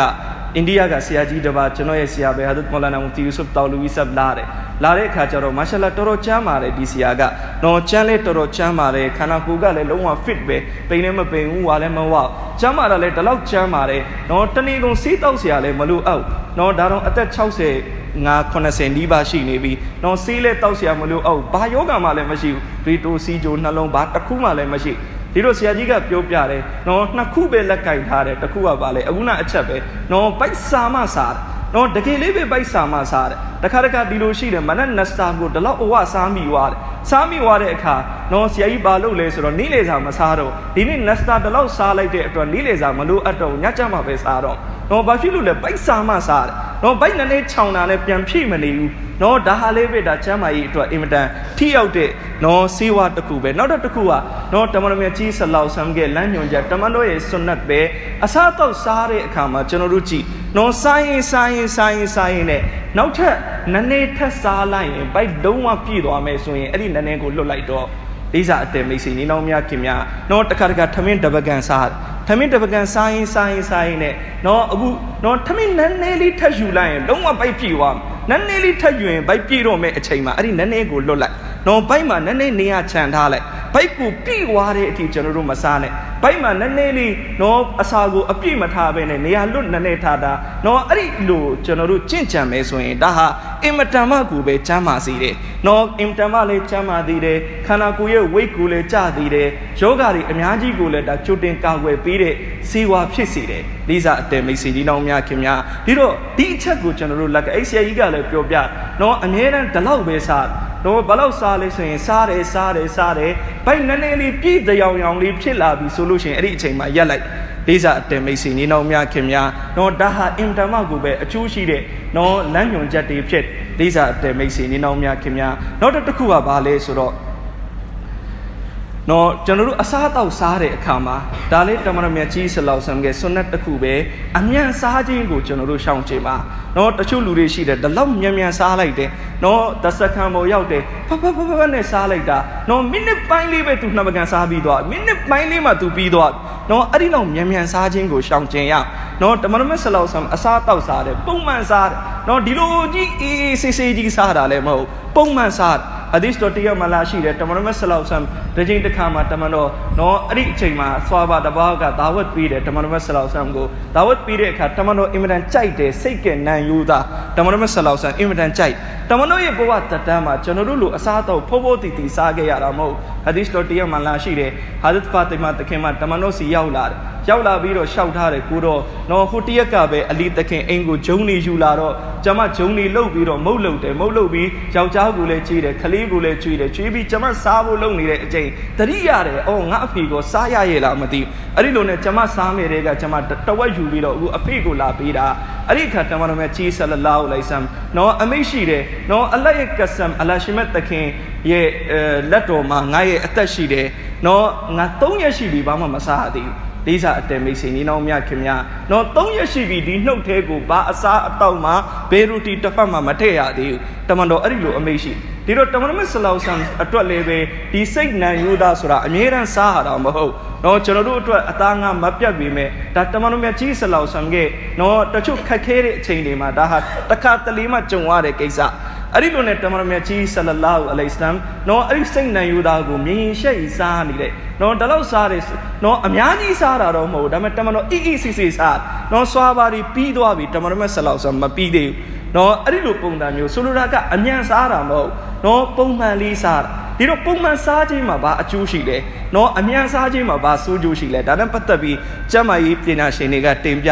အိန္ဒိယကဆရာကြီးတစ်ပါးကျွန်တော်ရဲ့ဆရာပဲဟာဒတ်မောလာနာမူတီယူဆုဖ်တောလူဝီဆပ်လာတယ်လာတဲ့အခါကျတော့မာရှာလာတော်တော်ချမ်းပါတယ်ဒီဆရာကနော်ချမ်းလဲတော်တော်ချမ်းပါတယ်ခန္ဓာကိုယ်ကလည်းလုံးဝ fit ပဲပိန်လည်းမပိန်ဘူးဝါလည်းမဝချမ်းမာတာလည်းဒီလောက်ချမ်းပါတယ်နော်တနေ့ကုန်စေးတောက်ဆရာလည်းမလို့အောက်နော်ဒါတော့အသက်60ငါ80နီးပါးရှိနေပြီ။နော်ဆေးလဲတောက်ဆရာမလို့အောက်ဘာယောဂမှလည်းမရှိဘူး။ရီတိုစီဂျိုနှလုံးဘာတစ်ခုမှလည်းမရှိ။ ဒီလိုဆရာကြီးကပြောပြတယ်နော်နှစ်ခုပဲလက်ကင်ထားတယ်တစ်ခုကပါလေအခုနအချက်ပဲနော်ပိုက်စာမစားတယ်နော်တကယ်လေးပဲပိုက်စာမစားတယ် တခါတခါဒီလိုရှိတယ်မနက်နစတာကိုဒီလောက်အဝစားမိသွားတယ်စားမိသွားတဲ့အခါနော်ဆရာကြီးဘာလုပ်လဲဆိုတော့နေ့လေစာမစားတော့ဒီနေ့နစတာဒီလောက်စားလိုက်တဲ့အတွက်နေ့လေစာမလို့အပ်တော့ညကြမှာပဲစားတော့နော်ဘာဖြစ်လို့လဲပိုက်စာမစားတယ်နော်ဘိုက်နည်းနည်းခြောင်တာနဲ့ပြန်ဖြည့်မနေဘူးနော်ဒါဟာလေးပဲဒါချမ်းမာရေးအတွက်အင်မတန်ထိရောက်တဲ့နော်စေဝါတစ်ခုပဲနောက်တစ်ခုကနော်တမန်တော်မြတ်ကြီးဆလောက်ဆမ်ကလမ်းညွန်ချက်တမန်တော်ရဲ့ဆွန်နတ်ပဲအစားတော့စားတဲ့အခါမှာကျွန်တော်တို့ကြည့်နော်စားရင်စားရင်စားရင်စားရင်နဲ့နောက်ထပ်နည်းနည်းထပ်စားလိုက်ရင်ဘိုက်လုံးဝပြည့်သွားမယ်ဆိုရင်အဲ့ဒီနည်းနည်းကိုလွတ်လိုက်တော့လေးစားအတဲမိတ်ဆွေနေနောင်များခင်များနော်တခါတခါထမင်းတပကံစားထမင်းတပကံစားရင်စားရင်စားရင်နဲ့နော်အခုနော်ထမင်းနည်းနည်းလေးထပ်ယူလိုက်ရင်လုံးဝပိုက်ပြည့်သွားနည်းနည်းလေးထပ်ယူရင်ဘိုက်ပြည့်တော့မဲ့အချိန်မှာအဲ့ဒီနည်းနည်းကိုလွတ်လိုက်နော်ဘိုက်မှာနည်းနည်းနေရခြံထားလိုက်ဘိုက်ကိုပြည့်သွားတဲ့အထိကျွန်တော်တို့မစားနဲ့ ဘိုက်မှာနည်းနည်းလေးနော်အစာကိုအပြည့်မထားဘဲနဲ့နေရာလွတ်နည်းနည်းထားတာနော်အဲ့ဒီလိုကျွန်တော်တို့ကြင့်ကြံမယ်ဆိုရင်ဒါဟာအင်မတန်မှကိုပဲချမ်းသာစေတယ်နော်အင်မတန်မှလည်းချမ်းသာသေးတယ်ခန္ဓာကိုယ်ရဲ့ weight ကိုလည်းကျသေးတယ်ယောဂတွေအများကြီးကိုလည်းဒါကြိုတင်ကာကွယ်ပေးတဲ့စေဝါဖြစ်စေတယ်လိစာအတဲမိတ်ဆွေဒီနောင်များခင်များဒီတော့ဒီအချက်ကိုကျွန်တော်တို့လက်ကအဲ့ဆရာကြီးကလည်းပြောပြနော်အမြဲတမ်းဒီလောက်ပဲစားတော့ဘလောက်စားလဲဆိုရင်စားတယ်စားတယ်စားတယ်ဘိုက်နည်းနည်းလေးပြည့်တယောင်ယောင်လေးဖြစ်လာပြီဆိုလို့ရှိရင်အဲ့ဒီအချိန်မှာရက်လိုက်လေးစားအတဲမိတ်ဆွေနေနောက်များခင်များနော်ဒါဟာအင်တမကိုပဲအကျိုးရှိတဲ့နော်လမ်းညွန်ချက်တွေဖြစ်လေးစားအတဲမိတ်ဆွေနေနောက်များခင်များနောက်တစ်ခုကဘာလဲဆိုတော့ နော်ကျွန်တော်တို့အစားအသောက်စားတဲ့အခါမှာဒါလေးတမန်တော်မြတ်ကြီးဆလောက်ဆမ်ကဆွနတ်တစ်ခုပဲအမြန်စားခြင်းကိုကျွန်တော်တို့ရှောင်ကျင်ပါနော်တချို့လူတွေရှိတယ်ဒီလောက်မြန်မြန်စားလိုက်တယ်နော်တစက္ကန့်ပေါ်ရောက်တယ်ဖဖဖဖနဲ့စားလိုက်တာနော်မိနစ်ပိုင်းလေးပဲသူနှစ်ပကံစားပြီးသွားမိနစ်ပိုင်းလေးမှသူပြီးသွားနော်အဲ့ဒီလောက်မြန်မြန်စားခြင်းကိုရှောင်ကျင်ရနော်တမန်တော်မြတ်ဆလောက်ဆမ်အစားအသောက်စားတယ်ပုံမှန်စားတယ်နော်ဒီလိုကြီးအေးအေးဆေးဆေးကြီးစားတာလည်းမဟုတ်ပုံမှန်စားတယ် ဟာဒီစ်တော်တရားမှာလာရှိတယ်တမန်တော်မြတ်ဆလောက်ဆမ်တကြိမ်တစ်ခါမှာတမန်တော်နော်အဲ့ဒီအချိန်မှာဆွာဘာတဘာကဒါဝတ်ပြီးတယ်တမန်တော်မြတ်ဆလောက်ဆမ်ကိုဒါဝတ်ပြီးတဲ့အခါတမန်တော်အင်မတန်ကြိုက်တယ်စိတ်ကနံယူတာတမန်တော်မြတ်ဆလောက်ဆမ်အင်မတန်ကြိုက်တမန်တော်ရဲ့ဘဝတတန်းမှာကျွန်တော်တို့လိုအစားအသောက်ဖိုးဖိုးတီတီစားခဲ့ရတာမဟုတ်ဟာဒီစ်တော်တရားမှာလာရှိတယ်ဟာဒတ်ဖာတီမာတခင်မှာတမန်တော်စီရောက်လာတယ် ရောက်လာပြီးတော့ရှောက်ထားတယ်ကိုတော့နော်ဟိုတရက်ကပဲအလီတခင်အိမ်ကိုဂျုံနေယူလာတော့ကျမဂျုံနေလှုပ်ပြီးတော့မုတ်လှုပ်တယ်မုတ်လှုပ်ပြီးယောက်ျားကိုလည်းကြည့်တယ်ခလေးကိုလည်းကြွေးတယ်ကြွေးပြီးကျမစားဖို့လုပ်နေတဲ့အချိန်တတိရတယ်အော်ငါအဖေကိုစားရရဲ့လားမသိအဲ့ဒီလိုနဲ့ကျမစားမိတဲ့ကကျမတဝက်ယူပြီးတော့အခုအဖေကိုလာပေးတာအဲ့ဒီခါတမန်တော်မြတ်ကြီးဆလလာဟူလိုက်ဆမ်နော်အမိတ်ရှိတယ်နော်အလတ်ရဲ့ကဆမ်အလရှိမတ်တခင်ရဲ့လက်တော်မှာငါရဲ့အသက်ရှိတယ်နော်ငါ၃ရက်ရှိပြီဘာမှမစားရသေးဘူး လေးစားအတဲမိတ်ဆွေနီနောင်မြခင်များနော်၃ရက်ရှိပြီဒီနှုတ်သေးကိုဘာအစားအတောက်မှဘေရူတီတစ်ဖက်မှမထည့်ရသေးဘူးတမန်တော်အဲ့ဒီလိုအမိတ်ရှိဒီတော့တမန်တော်မြတ်ဆလောဆန်အတွက်လည်းပဲဒီစိတ်နံယူတာဆိုတာအမြဲတမ်းစားရတာမဟုတ်နော်ကျွန်တော်တို့အတွက်အသားငါမပြတ်ပေမဲ့ဒါတမန်တော်မြတ်ကြီးဆလောဆန်ကနော်တချို့ခက်ခဲတဲ့အချိန်တွေမှာဒါဟာတခါတလေမှကြုံရတဲ့ကိစ္စ အဲ့ဒီလိုနဲ့တမန်တော်မြတ်ကြီးဆလလာဟူအလိုင်စလမ်နော်အဲ့ဒီစိတ်နံယူတာကိုမြင်ရင်ရှက်ဤစားနေတဲ့နော်ဒါလောက်စားတယ်နော်အများကြီးစားတာတော့မဟုတ်ဒါပေမဲ့တမန်တော်အီအီစီစီစားနော်စွာပါပြီးပြီးသွားပြီတမန်တော်မြတ်ဆလောက်ဆမ်မပြီးသေးဘူး နော်အဲ့ဒီလိုပုံစံမျိုးဆိုလိုတာကအမြန်စားတာမဟုတ်နော်ပုံမှန်လေးစားတာဒီတော့ပုံမှန်စားခြင်းမှာဘာအကျိုးရှိလဲနော်အမြန်စားခြင်းမှာဘာဆိုးကျိုးရှိလဲဒါနဲ့ပတ်သက်ပြီးကျမ်းမာရေးပညာရှင်တွေကတင်ပြ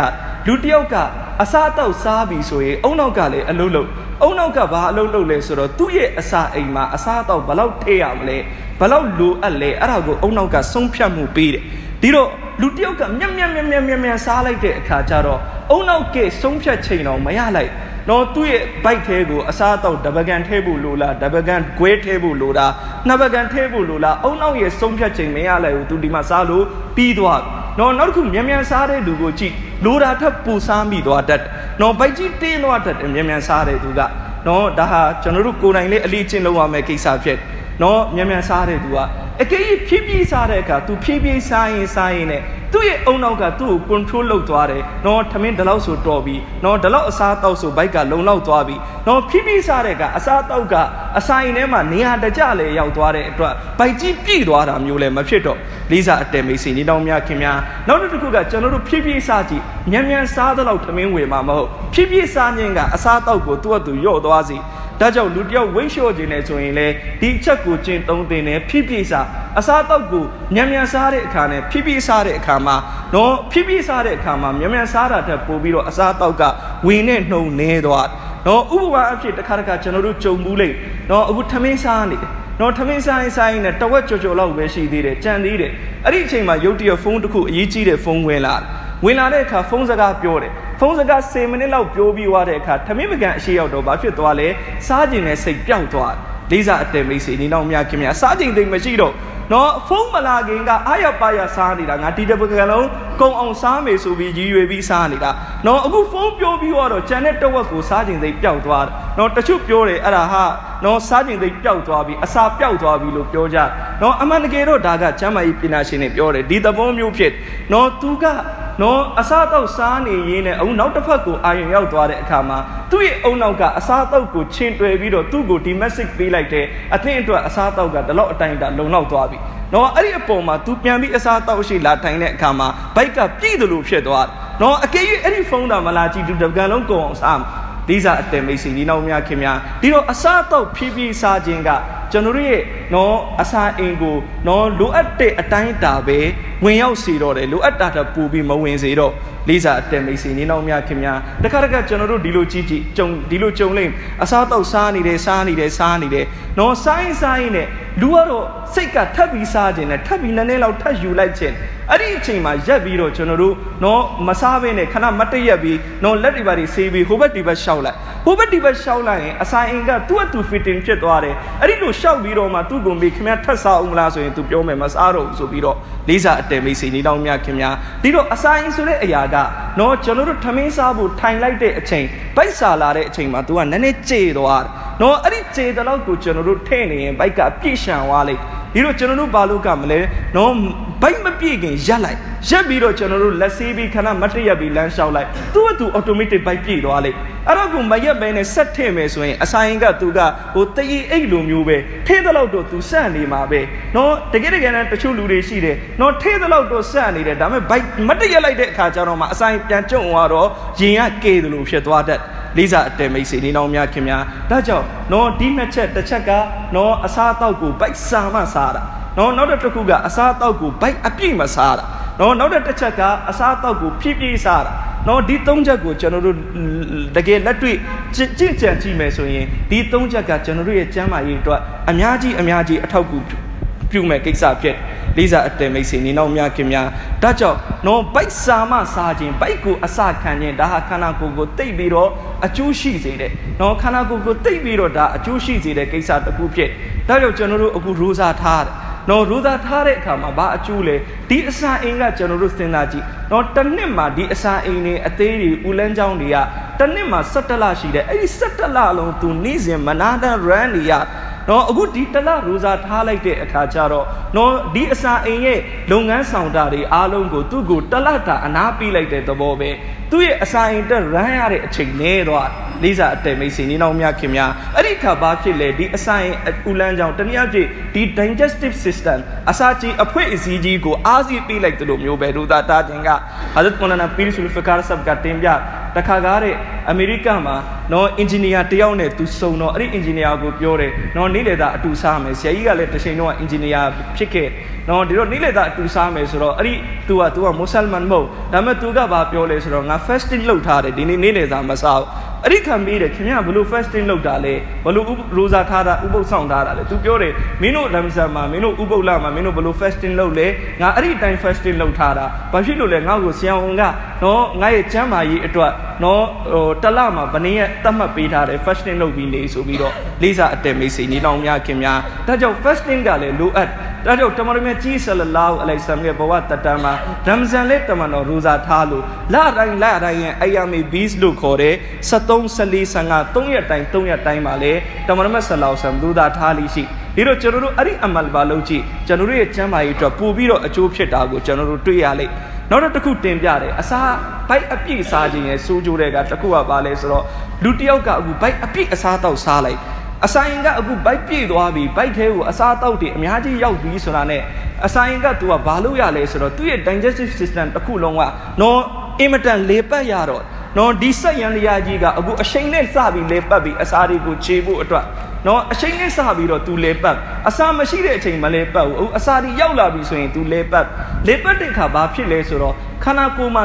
လူတစ်ယောက်ကအစားအသောက်စားပြီဆိုရင်အုံနောက်ကလည်းအလုံးလုံးအုံနောက်ကဘာအလုံးလုံးလဲဆိုတော့သူ့ရဲ့အစာအိမ်မှာအစားအသောက်ဘယ်လောက်ထည့်ရမလဲဘယ်လောက်လိုအပ်လဲအဲ့ဒါကိုအုံနောက်ကဆုံးဖြတ်မှုပေးတယ်ဒီတော့လူတစ်ယောက်ကမြက်မြက်မြက်မြက်မြက်မြက်စားလိုက်တဲ့အခါကျတော့အုံနောက်ကဆုံးဖြတ်ချိန်တော့မရလိုက် နော်သူ့ရဲ့ဘိုက်သေးကိုအစားအသောက်ဒဘကန်ထဲဖို့လိုလားဒဘကန်ဂွဲထဲဖို့လိုလားနှစ်ဘကန်ထဲဖို့လိုလားအုံနောက်ရဲ့ဆုံးဖြတ်ချိန်မရလိုက်ဘူးသူဒီမှာစားလို့ပြီးသွားနော်နောက်တစ်ခုမြန်မြန်စားတဲ့လူကိုကြည့်လိုတာထက်ပူစားမိသွားတတ်နော်ဘိုက်ကြီးတင်းသွားတတ်တယ်မြန်မြန်စားတဲ့သူကနော်ဒါဟာကျွန်တော်တို့ကိုယ်တိုင်လေးအလေးချင်းလုပ်ရမယ့်ကိစ္စဖြစ်နော်မြန်မြန်စားတဲ့သူကအကယ်၍ဖြည်းဖြည်းစားတဲ့အခါ तू ဖြည်းဖြည်းစားရင်စားရင်နဲ့ သူ့ရဲ့အုံနောက်ကသူ့ကို control လုပ်သွားတယ်နော်ထမင်းဒီလောက်ဆိုတော်ပြီနော်ဒီလောက်အစားတောက်ဆိုဘိုက်ကလုံလောက်သွားပြီနော်ဖြည်းဖြည်းစားတဲ့ကအစားတောက်ကအဆိုင်ထဲမှာနေရာတကြလေရောက်သွားတဲ့အတွက်ဘိုက်ကြီးပြည့်သွားတာမျိုးလည်းမဖြစ်တော့လေးစားအတဲမိတ်ဆွေညီတောင်များခင်များနောက်တစ်ခုကကျွန်တော်တို့ဖြည်းဖြည်းစားကြည့်မြန်မြန်စားတဲ့လောက်ထမင်းဝေမှာမဟုတ်ဖြည်းဖြည်းစားခြင်းကအစားတောက်ကိုသူ့အတူရော့သွားစီဒါကြောင့်လူတယောက်ဝိတ်လျှော့ခြင်းနဲ့ဆိုရင်လေဒီအချက်ကိုကျင့်သုံးတင်တယ်ဖြည်းဖြည်းစားအစားတောက်ကိုမြန်မြန်စားတဲ့အခါနဲ့ဖြည်းဖြည်းစားတဲ့အခါမှာနော်ဖြည်းဖြည်းစားတဲ့အခါမှာမြန်မြန်စားတာတက်ပို့ပြီးတော့အစားတောက်ကဝင်နဲ့နှုံနေသွားနော်ဥပမာအဖြစ်တစ်ခါတစ်ခါကျွန်တော်တို့ကြုံဘူးလေနော်အခုထမင်းစားနေတယ်နော်ထမင်းဆိုင်ဆိုင်နဲ့တဝက်ကြော်ကြော်လောက်ပဲရှိသေးတယ်ကြံသေးတယ်အဲ့ဒီအချိန်မှာရုတ်တရက်ဖုန်းတစ်ခုအရေးကြီးတဲ့ဖုန်းဝင်လာဝင်လာတဲ့အခါဖုန်းစကားပြောတယ်ဖုန်းစကား10မိနစ်လောက်ပြောပြီးသွားတဲ့အခါထမင်းပကံအရှိရောက်တော့ဘာဖြစ်သွားလဲစားကျင်တဲ့စိတ်ပျောက်သွား လေးစားအတဲမိတ်ဆွေဒီနောက်များခင်ဗျာစားကျင်သိမရှိတော့နော်ဖုန်းမလာခင်ကအာရပါရစားနေတာငါဒီတပကံလုံးကုံအောင်စားမယ်ဆိုပြီးရည်ရွယ်ပြီးစားနေတာနော်အခုဖုန်းပြောပြီးတော့ဂျန်တဲ့တဝက်ကိုစားကျင်စိတ်ပျောက်သွားနော်တချို့ပြောတယ်အဲ့ဒါဟာနော်စားကျင်စိတ်ပျောက်သွားပြီအစာပျောက်သွားပြီလို့ပြောကြနော်အမှန်တကယ်တော့ဒါကကျမ်းမာရေးပညာရှင်တွေပြောတယ်ဒီသဘောမျိုးဖြစ်နော်သူက နော်အစားတော့စားနေရင်းနဲ့အခုနောက်တစ်ဖက်ကိုအာရုံရောက်သွားတဲ့အခါမှာသူ့ရဲ့အုံနောက်ကအစားတော့ကိုချင်းတွယ်ပြီးတော့သူ့ကိုဒီ message ပေးလိုက်တဲ့အသင်အတွက်အစားတော့ကဒီလောက်အတိုင်းတာလုံလောက်သွားပြီနော်အဲ့ဒီအပေါ်မှာ तू ပြန်ပြီးအစားတော့ရှိလာထိုင်တဲ့အခါမှာဘိုက်ကပြည့်တယ်လို့ဖြစ်သွားတယ်နော်အကယ်၍အဲ့ဒီဖုန်းတာမလာကြည့်သူတကံလုံးကုန်အောင်စား ဒီစားအတဲမိတ်ဆွေဒီနောက်များခင်များဒီတော့အစားတော့ဖြည်းဖြည်းစားခြင်းကကျွန်တော်တို့ရဲ့နော်အစာအိမ်ကိုနော်လိုအပ်တဲ့အတိုင်းတာပဲဝင်ရောက်စေတော့တယ်လိုအပ်တာတော့ပူပြီးမဝင်စေတော့ လေးစားအတဲမိတ်ဆွေနေနောက်များခင်များတခါတခါကျွန်တော်တို့ဒီလိုကြည့်ကြည့်ကြုံဒီလိုကြုံလိမ့်အစားတော့စားနေတယ်စားနေတယ်စားနေတယ်နော်စားရင်စားရင်နဲ့လူကတော့စိတ်ကထပ်ပြီးစားခြင်းနဲ့ထပ်ပြီးနည်းနည်းလောက်ထပ်ယူလိုက်ခြင်းအဲ့ဒီအချိန်မှာရက်ပြီးတော့ကျွန်တော်တို့နော်မစားဘဲနဲ့ခဏမတ်တရက်ပြီးနော်လက်တွေပါတွေဆေးပြီးဟိုဘက်ဒီဘက်ရှောက်လိုက်ဟိုဘက်ဒီဘက်ရှောက်လိုက်ရင်အဆိုင်အင်ကသူ့အတူ fitting ဖြစ်သွားတယ်အဲ့ဒီလိုရှောက်ပြီးတော့မှသူ့ကိုမေခင်ဗျားထပ်စားအောင်မလားဆိုရင် तू ပြောမယ်မစားတော့ဘူးဆိုပြီးတော့လေးစားအတဲမိတ်ဆွေနေတော့မြခင်ဗျာဒီတော့အဆိုင်ဆိုတဲ့အရာကနော်ကျွန်တော်တို့ထမင်းစားဖို့ထိုင်လိုက်တဲ့အချိန်ဗိုက်စာလာတဲ့အချိန်မှာ तू ကနည်းနည်းကြေသွားတယ်နော်အဲ့ဒီကြေတဲ့လောက်ကိုကျွန်တော်တို့ထည့်နေရင်ဗိုက်ကပြည့်ရှံသွားလိမ့်ဒီတော့ကျွန်တော်တို့ဘာလို့ကမလဲနော် ဘိုက်မပြည့်ခင်ရက်လိုက်ရက်ပြီးတော့ကျွန်တော်တို့လက်ဆေးပြီးခဏမတ်တရက်ပြီးလမ်းလျှောက်လိုက်သူ့အတူ automatic ဘိုက်ပြည့်သွားလိမ့်အဲ့တော့ကိုမရက်ပဲနဲ့ဆက်ထည့်မယ်ဆိုရင်အဆိုင်ကသူကဟိုတရီအိတ်လိုမျိုးပဲထဲသလောက်တော့သူဆက်နေမှာပဲနော်တကယ်တကယ်နဲ့တချို့လူတွေရှိတယ်နော်ထဲသလောက်တော့ဆက်နေတယ်ဒါပေမဲ့ဘိုက်မတ်တရက်လိုက်တဲ့အခါကျတော့မှအဆိုင်ပြန်ကျုံသွားတော့ရင်ကကေတယ်လို့ဖြစ်သွားတတ်လေးစားအတဲမိတ်ဆွေနေနောင်များခင်များဒါကြောင့်နော်ဒီနှစ်ချက်တစ်ချက်ကနော်အစားအသောက်ကိုဘိုက်စာမှစားတာ နော်နောက်တစ်ခုကအစားအသောက်ကိုဘိုက်အပြည့်မစားတာနော်နောက်တစ်ချက်ကအစားအသောက်ကိုဖြည်းဖြည်းစားတာနော်ဒီသုံးချက်ကိုကျွန်တော်တို့တကယ်လက်တွေ့ကြင့်ကြံကြည့်မယ်ဆိုရင်ဒီသုံးချက်ကကျွန်တော်တို့ရဲ့ကျမ်းမာရေးအတွက်အများကြီးအများကြီးအထောက်အကူပြုမဲ့ကိစ္စဖြစ်လေးစားအတဲမိတ်ဆွေနေနောက်များခင်များဒါကြောင့်နော်ဘိုက်စာမစားခြင်းဘိုက်ကိုအစခံခြင်းဒါဟာခန္ဓာကိုယ်ကိုတိတ်ပြီးတော့အကျိုးရှိစေတယ်နော်ခန္ဓာကိုယ်ကိုတိတ်ပြီးတော့ဒါအကျိုးရှိစေတဲ့ကိစ္စတစ်ခုဖြစ်ဒါကြောင့်ကျွန်တော်တို့အခုရိုးစားထားတယ် နော်ရူသာထားတဲ့အခါမှာဘာအကျိုးလဲဒီအစာအိမ်ကကျွန်တော်တို့စဉ်းစားကြည့်နော်တစ်နှစ်မှာဒီအစာအိမ်တွေအသေးတွေဦးလန်းချောင်းတွေကတစ်နှစ်မှာ17လရှိတယ်အဲ့ဒီ17လလုံးသူနေ့စဉ်မနာတန် run နေရ နော်အခုဒီတလရူစာထားလိုက်တဲ့အခါကျတော့နော်ဒီအစာအိမ်ရဲ့လုပ်ငန်းဆောင်တာတွေအားလုံးကိုသူ့ကိုတလတာအနာပေးလိုက်တဲ့သဘောပဲသူ့ရဲ့အစာအိမ်တက်ရမ်းရတဲ့အချိန်နေတော့လေးစားအတဲမိတ်ဆွေနေနောက်များခင်များအဲ့ဒီခါဘာဖြစ်လဲဒီအစာအိမ်ဦးလန်းကြောင့်တနည်းအားဖြင့်ဒီ digestive system အစာကြီးအဖွဲအစည်းကြီးကိုအားစီပေးလိုက်တယ်လို့မျိုးပဲရူသာတာခြင်းက Hazrat Maulana Pir Sulfikar Sahab ကတင်ပြတခါကားတဲ့အမေရိကမှာနော်အင်ဂျင်နီယာတယောက်နဲ့သူစုံတော့အဲ့ဒီအင်ဂျင်နီယာကိုပြောတယ်နော်နေ့လေသာအတူစားမယ်ဆရာကြီးကလည်းတစ်ချိန်တော့အင်ဂျင်နီယာဖြစ်ခဲ့နော်ဒီတော့နေ့လေသာအတူစားမယ်ဆိုတော့အဲ့ဒီသူကသူကမွတ်ဆလမန်မဟုတ်ဒါပေမဲ့သူကဘာပြောလဲဆိုတော့ငါ fasting လုပ်ထားတယ်ဒီနေ့နေ့လေသာမစားဘူးအဲ့ဒီခံပြီးတယ်ခင်ဗျာဘလို့ fasting လုပ်တာလဲဘလို့ရိုဇာထားတာဥပုပ်ဆောင်ထားတာလဲသူပြောတယ်မင်းတို့ရမ်ဇန်မှာမင်းတို့ဥပုပ်လာမှာမင်းတို့ဘလို့ fasting လုပ်လဲငါအဲ့ဒီတိုင်း fasting လုပ်ထားတာဘာဖြစ်လို့လဲငါ့ကိုဆရာဝန်ကနော်ငါရဲ့ကျမ်းမာရေးအတွက်နော်ဟိုတလမှာဗနည်းရဲ့တတ်မှတ်ပေးထားတယ် fasting လုပ်ပြီးနေဆိုပြီးတော့လေးစားအတဲမိတ်ဆွေနေတော်များခင်များဒါကြောင့် fasting ကလည်းလိုအပ်ဒါကြောင့်တမန်တော်မြတ်ကြီးဆလလာဟူအလိုင်ဆမ်ရဲ့ဘဝတတမ်းမှာရမ်ဇန်လေးတမန်တော်ရိုဇာထားလို့လတိုင်းလတိုင်းရဲ့အယမီဘီစ်လို့ခေါ်တဲ့73 14 15 3ရက်တိုင်း3ရက်တိုင်းမှာလေတမန်တော်မြတ်ဆလောဆမ်ဒူဒါထားလိရှိဒီတော့ကျွန်တော်တို့အဲ့ဒီအမလ်ဘာလုပ်ကြည့်ကျွန်တော်တို့ရဲ့ကျမ်းမာရေးအတွက်ပို့ပြီးတော့အကျိုးဖြစ်တာကိုကျွန်တော်တို့တွေ့ရလိမ့်နောက်တော့တစ်ခုတင်ပြတယ်အစာဘိုက်အပြည့်စားခြင်းရဲ့စိုးကြိုးတွေကတစ်ခုကဘာလဲဆိုတော့လူတစ်ယောက်ကအခုဘိုက်အပြည့်အစားတော့စားလိုက် အဆိုင်ကအခုဘိုက်ပြည့်သွားပြီဘိုက်ထဲကိုအစားတောက်တွေအများကြီးရောက်ပြီဆိုတာနဲ့အဆိုင်က तू ကဘာလို့ရလဲဆိုတော့သူ့ရဲ့ digestive system တစ်ခုလုံးကနော်အင်မတန်လေပတ်ရတော့နော်ဒီဆက်ရန်လျာကြီးကအခုအချိန်နဲ့စပြီးလေပတ်ပြီးအစာတွေကိုခြေဖို့အတွက်နော်အချိန်နဲ့စပြီးတော့ तू လေပတ်အစာမရှိတဲ့အချိန်မလေပတ်ဘူးအခုအစာတွေရောက်လာပြီဆိုရင် तू လေပတ်လေပတ်တဲ့အခါဘာဖြစ်လဲဆိုတော့ခန္ဓာကိုယ်မှာ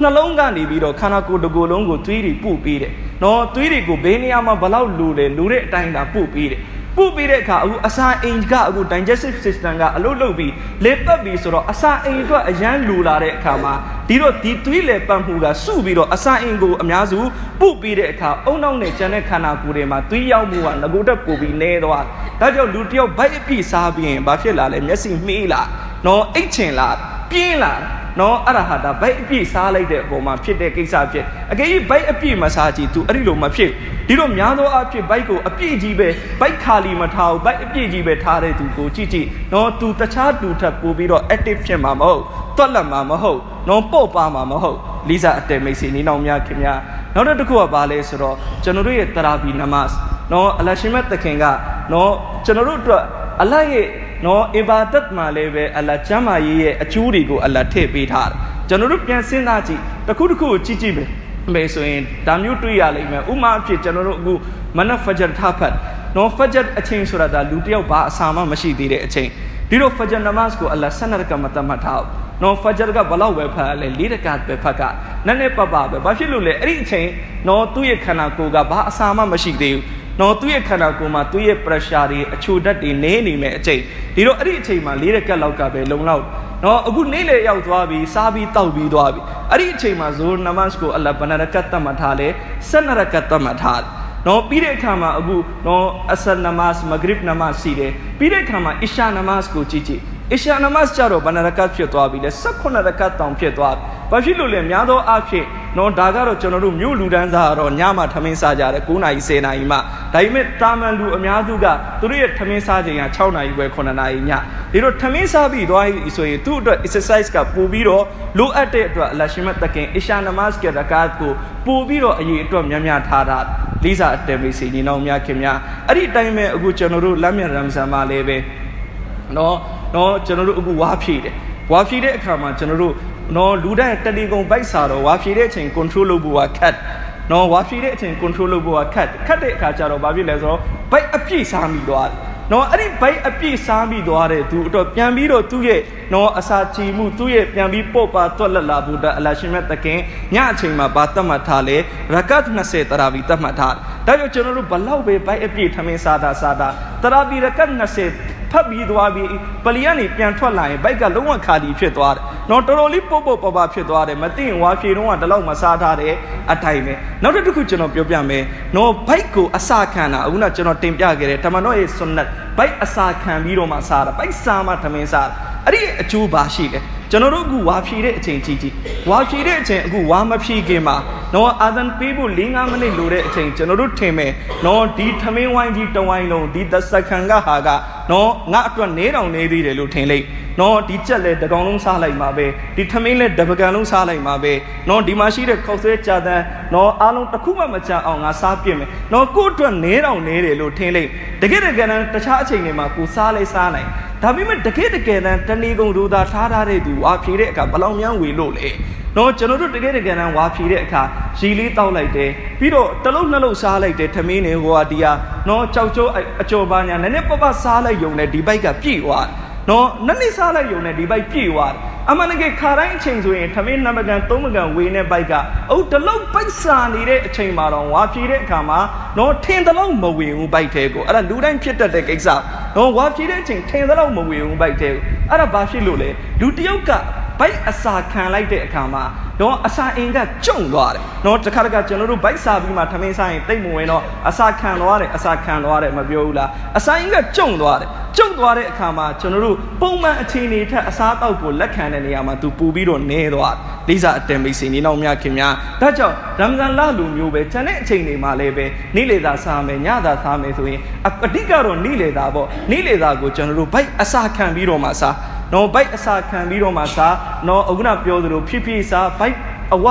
နှလုံးကနေပြီးတော့ခန္ဓာကိုယ်တစ်ကိုယ်လုံးကိုသွေးတွေပုတ်ပေးတယ်နော်သွေးတွေကိုဘယ်နေရာမှာဘလောက်လိုတယ်လိုတဲ့အတိုင်းသာပုတ်ပေးတယ်ပုတ်ပြီးတဲ့အခါအခုအစာအိမ်ကအခု digestive system ကအလုပ်လုပ်ပြီးလေပတ်ပြီးဆိုတော့အစာအိမ်အတွက်အရန်လိုလာတဲ့အခါမှာဒီတော့ဒီသွေးလေပတ်မှုကစုပြီးတော့အစာအိမ်ကိုအများစုပုတ်ပြီးတဲ့အခါအုံနောက်နဲ့ကျန်တဲ့ခန္ဓာကိုယ်တွေမှာသွေးရောက်မှုကငကိုတက်ပို့ပြီးနေသွားဒါကြောင့်လူတယောက်ဗိုက်အပြည့်စားပြီးရင်ဘာဖြစ်လာလဲမျက်စိမှေးလာနော်အိတ်ချင်လာပြင်းလာ နော်အဲ့ဒါဟာဒါဘိုက်အပြည့်စားလိုက်တဲ့အပေါ်မှာဖြစ်တဲ့ကိစ္စဖြစ်အကယ်၍ဘိုက်အပြည့်မစားကြည့် तू အဲ့ဒီလိုမဖြစ်ဒီလိုများသောအားဖြင့်ဘိုက်ကိုအပြည့်ကြီးပဲဘိုက်ခါလီမထားဘူးဘိုက်အပြည့်ကြီးပဲထားတဲ့သူကိုကြည့်ကြည့်နော် तू တခြားသူထပ်ပို့ပြီးတော့ active ဖြစ်မှာမဟုတ်တွက်လက်မှာမဟုတ်နော်ပို့ပါမှာမဟုတ်လီဇာအတဲမိတ်ဆွေနေနောင်များခင်များနောက်တစ်ခုကဘာလဲဆိုတော့ကျွန်တော်တို့ရဲ့တရာဘီနမတ်နော်အလရှင်မတ်တခင်ကနော်ကျွန်တော်တို့အတွက်အလရဲ့ နော်အီဘာဒတ်မှာလည်းပဲအလ္လာကျမ်းမာရေးရဲ့အကျိုးတွေကိုအလ္လာထည့်ပေးထားတယ်ကျွန်တော်တို့ပြန်စဉ်းစားကြည့်တစ်ခုတစ်ခုကိုကြည့်ကြည့်မယ်မယ်ဆိုရင်ဒါမျိုးတွေ့ရလိမ့်မယ်ဥမာအဖြစ်ကျွန်တော်တို့အခုမနက်ဖဂျာထားဖတ်နော်ဖဂျာအချိန်ဆိုတာဒါလူတယောက်ဘာအစာမှမရှိသေးတဲ့အချိန်ဒီတော့ဖဂျာနမတ်ကိုအလ္လာဆနရကမတမထားနော်ဖဂျာကဘလောက်ပဲဖတ်လဲလေးတကပဲဖတ်ကနည်းနည်းပပပဲဘာဖြစ်လို့လဲအဲ့ဒီအချိန်နော်သူ့ရဲ့ခန္ဓာကိုယ်ကဘာအစာမှမရှိသေးဘူး နော်သူ့ရဲ့ခန္ဓာကိုယ်မှာသူ့ရဲ့ pressure တွေအချိုဓာတ်တွေနေနေမဲ့အချိန်ဒီတော့အဲ့ဒီအချိန်မှာလေးရက်ကက်လောက်ကပဲလုံလောက်နော်အခုနေ့လေရောက်သွားပြီစားပြီးတောက်ပြီးသွားပြီအဲ့ဒီအချိန်မှာဇိုနမတ်ကိုအလ္လာဟ်ဘနရကတ်တတ်မှထားလေဆက်နရကတ်တတ်မှထားနော်ပြီးတဲ့အခါမှာအခုနော်အဆန်နမတ်မဂရစ်နမတ်စီတယ်ပြီးတဲ့အခါမှာအီရှာနမတ်ကိုကြည့်ကြည့်အီရှာနမတ်ကျတော့ဘနရကတ်ဖြစ်သွားပြီလေ18ရကတ်တောင်ဖြစ်သွားပြီ ဘာဖြစ်လို့လဲများသောအားဖြင့်နော်ဒါကတော့ကျွန်တော်တို့မြို့လူတန်းစားကတော့ညမှထမင်းစားကြတယ်9နာရီ10နာရီမှဒါပေမဲ့တာမန်လူအများစုကသူတို့ရဲ့ထမင်းစားချိန်က6နာရီပဲ9နာရီညဒီတော့ထမင်းစားပြီးသွားပြီဆိုရင်သူ့အတွက် exercise ကပို့ပြီးတော့လိုအပ်တဲ့အတွက်အလရှိမတ်တခင်အရှာနမတ်ကရကာတ်ကိုပို့ပြီးတော့အရေးအတွက်များများထားတာလိစာအတဲမေစီညီနောင်များခင်များအဲ့ဒီအတိုင်းပဲအခုကျွန်တော်တို့လက်မြရမ်ဇန်မှာလည်းပဲနော်နော်ကျွန်တော်တို့အခုဝါဖြည့်တယ်ဝါဖြည့်တဲ့အခါမှာကျွန်တော်တို့ နော်လူတိုင်းတလီကုံဘိုက်စာတော့ဝါဖြည့်တဲ့အချိန် control လုပ်ဖို့ကခက်နော်ဝါဖြည့်တဲ့အချိန် control လုပ်ဖို့ကခက်ခက်တဲ့အခါကျတော့ဘာဖြစ်လဲဆိုတော့ဘိုက်အပြည့်စားမိသွားတယ်နော်အဲ့ဒီဘိုက်အပြည့်စားမိသွားတဲ့သူအတွက်ပြန်ပြီးတော့သူ့ရဲ့နော်အစာချီမှုသူ့ရဲ့ပြန်ပြီးပို့ပါတွက်လက်လာဖို့အလရှင်မြတ်တခင်ညအချိန်မှာဘာတတ်မှတ်ထားလဲရကတ်20တရာဘီတတ်မှတ်ထားဒါကြောင့်ကျွန်တော်တို့ဘလောက်ပဲဘိုက်အပြည့်ထမင်းစားတာစားတာတရာဘီရကတ်20 ဖတ်ပြီးသွားပြီးပလီကနေပြန်ထွက်လာရင်ဘိုက်ကလုံးဝခါလီဖြစ်သွားတယ်။နော်တော်တော်လေးပုတ်ပုတ်ပပဖြစ်သွားတယ်။မသိရင်ဝါဖြေတော့ကတလောက်မစားထားတဲ့အတိုင်းပဲ။နောက်တစ်ခုကျွန်တော်ပြောပြမယ်။နော်ဘိုက်ကိုအစာခံတာအခုနကျွန်တော်တင်ပြခဲ့တယ်။ဓမ္မတော်ရဲ့ဆွန်နတ်ဘိုက်အစာခံပြီးတော့မှစားတာ။ဘိုက်စားမှထမင်းစားတာ။အဲ့ဒီအကျိုးပါရှိတယ်။ ကျွန်တော်တို့အခုဝါဖြေတဲ့အချိန်ကြီးကြီးဝါဖြေတဲ့အချိန်အခုဝါမဖြေခင်မှာနော်အာသန်ပေးဖို့၄၅မိနစ်လိုတဲ့အချိန်ကျွန်တော်တို့ထင်မယ်နော်ဒီထမင်းဝိုင်းကြီးတဝိုင်းလုံးဒီသစကန်ကဟာကနော်ငါအတွက်နေတောင်နေသေးတယ်လို့ထင်လိုက်နော်ဒီကြက်လဲတကောင်လုံးစားလိုက်မှာပဲဒီထမင်းလဲတပကံလုံးစားလိုက်မှာပဲနော်ဒီမှာရှိတဲ့ခောက်ဆွဲကြာတန်းနော်အားလုံးတစ်ခုမှမချအောင်ငါစားပြစ်မယ်နော်ကို့အတွက်နေတောင်နေတယ်လို့ထင်လိုက်တကယ်တကယ်တမ်းတခြားအချိန်တွေမှာကိုစားလဲစားနိုင် ဒါပေမဲ့တကယ်တကယ်တမ်းတဏီကုံဒူသာထားထားတဲ့သူဝါဖြေတဲ့အခါဘလောင်မြန်းဝေလို့လေနော်ကျွန်တော်တို့တကယ်တကယ်တမ်းဝါဖြေတဲ့အခါရီလေးတောက်လိုက်တယ်ပြီးတော့တလုံးနှလုံးစားလိုက်တယ်ထမင်းနေဟိုဟာဒီဟာနော်ကြောက်ကြောအကျော်ပါညာနည်းနည်းပပစားလိုက်ယုံနဲ့ဒီဘိုက်ကပြည့်သွားနော်နည်းနည်းစားလိုက်ယုံနဲ့ဒီဘိုက်ပြည့်သွား အမှန်တကယ်ခါတိုင်းအချိန်ဆိုရင်ထမင်းနံပါတ်သုံးမကန်ဝေနဲ့ဘိုက်ကအုတ်တလုံးပိုက်စာနေတဲ့အချိန်မှာတော့ဝါဖြေတဲ့အခါမှာနော်ထင်တလုံးမဝေဘူးဘိုက်သေးကိုအဲ့ဒါလူတိုင်းဖြစ်တတ်တဲ့ကိစ္စနော်ဝါဖြေတဲ့အချိန်ထင်တလုံးမဝေဘူးဘိုက်သေးကိုအဲ့ဒါဘာဖြစ်လို့လဲလူတယောက်ကဘိုက်အစာခံလိုက်တဲ့အခါမှာတော့အစာအင်ကကျုံသွားတယ်။နော်တခါတခါကျွန်တော်တို့ဘိုက်စာပြီးမှထမင်းစားရင်တိတ်မဝင်တော့အစာခံသွားတယ်အစာခံသွားတယ်မပြောဘူးလား။အစာအင်ကကျုံသွားတယ်။ကျုံသွားတဲ့အခါမှာကျွန်တော်တို့ပုံမှန်အခြေအနေထက်အစားအသောက်ကိုလက်ခံတဲ့နေရာမှာသူပူပြီးတော့နေသွားတယ်။လိစာအတန်မိတ်စီနေနောက်မြခင်များဒါကြောင့်ရမ်ဇန်လလူမျိုးပဲခြံတဲ့အချိန်တွေမှာလည်းပဲနေ့လေသာစားမယ်ညသာစားမယ်ဆိုရင်အဓိကတော့နေ့လေသာပေါ့နေ့လေသာကိုကျွန်တော်တို့ဘိုက်အစာခံပြီးတော့မှစားနော်ဘိုက်အစာခံပြီးတော့မှစားနော်အခုနပြောသလိုဖြည်းဖြည်းစားဘိုက် အဝ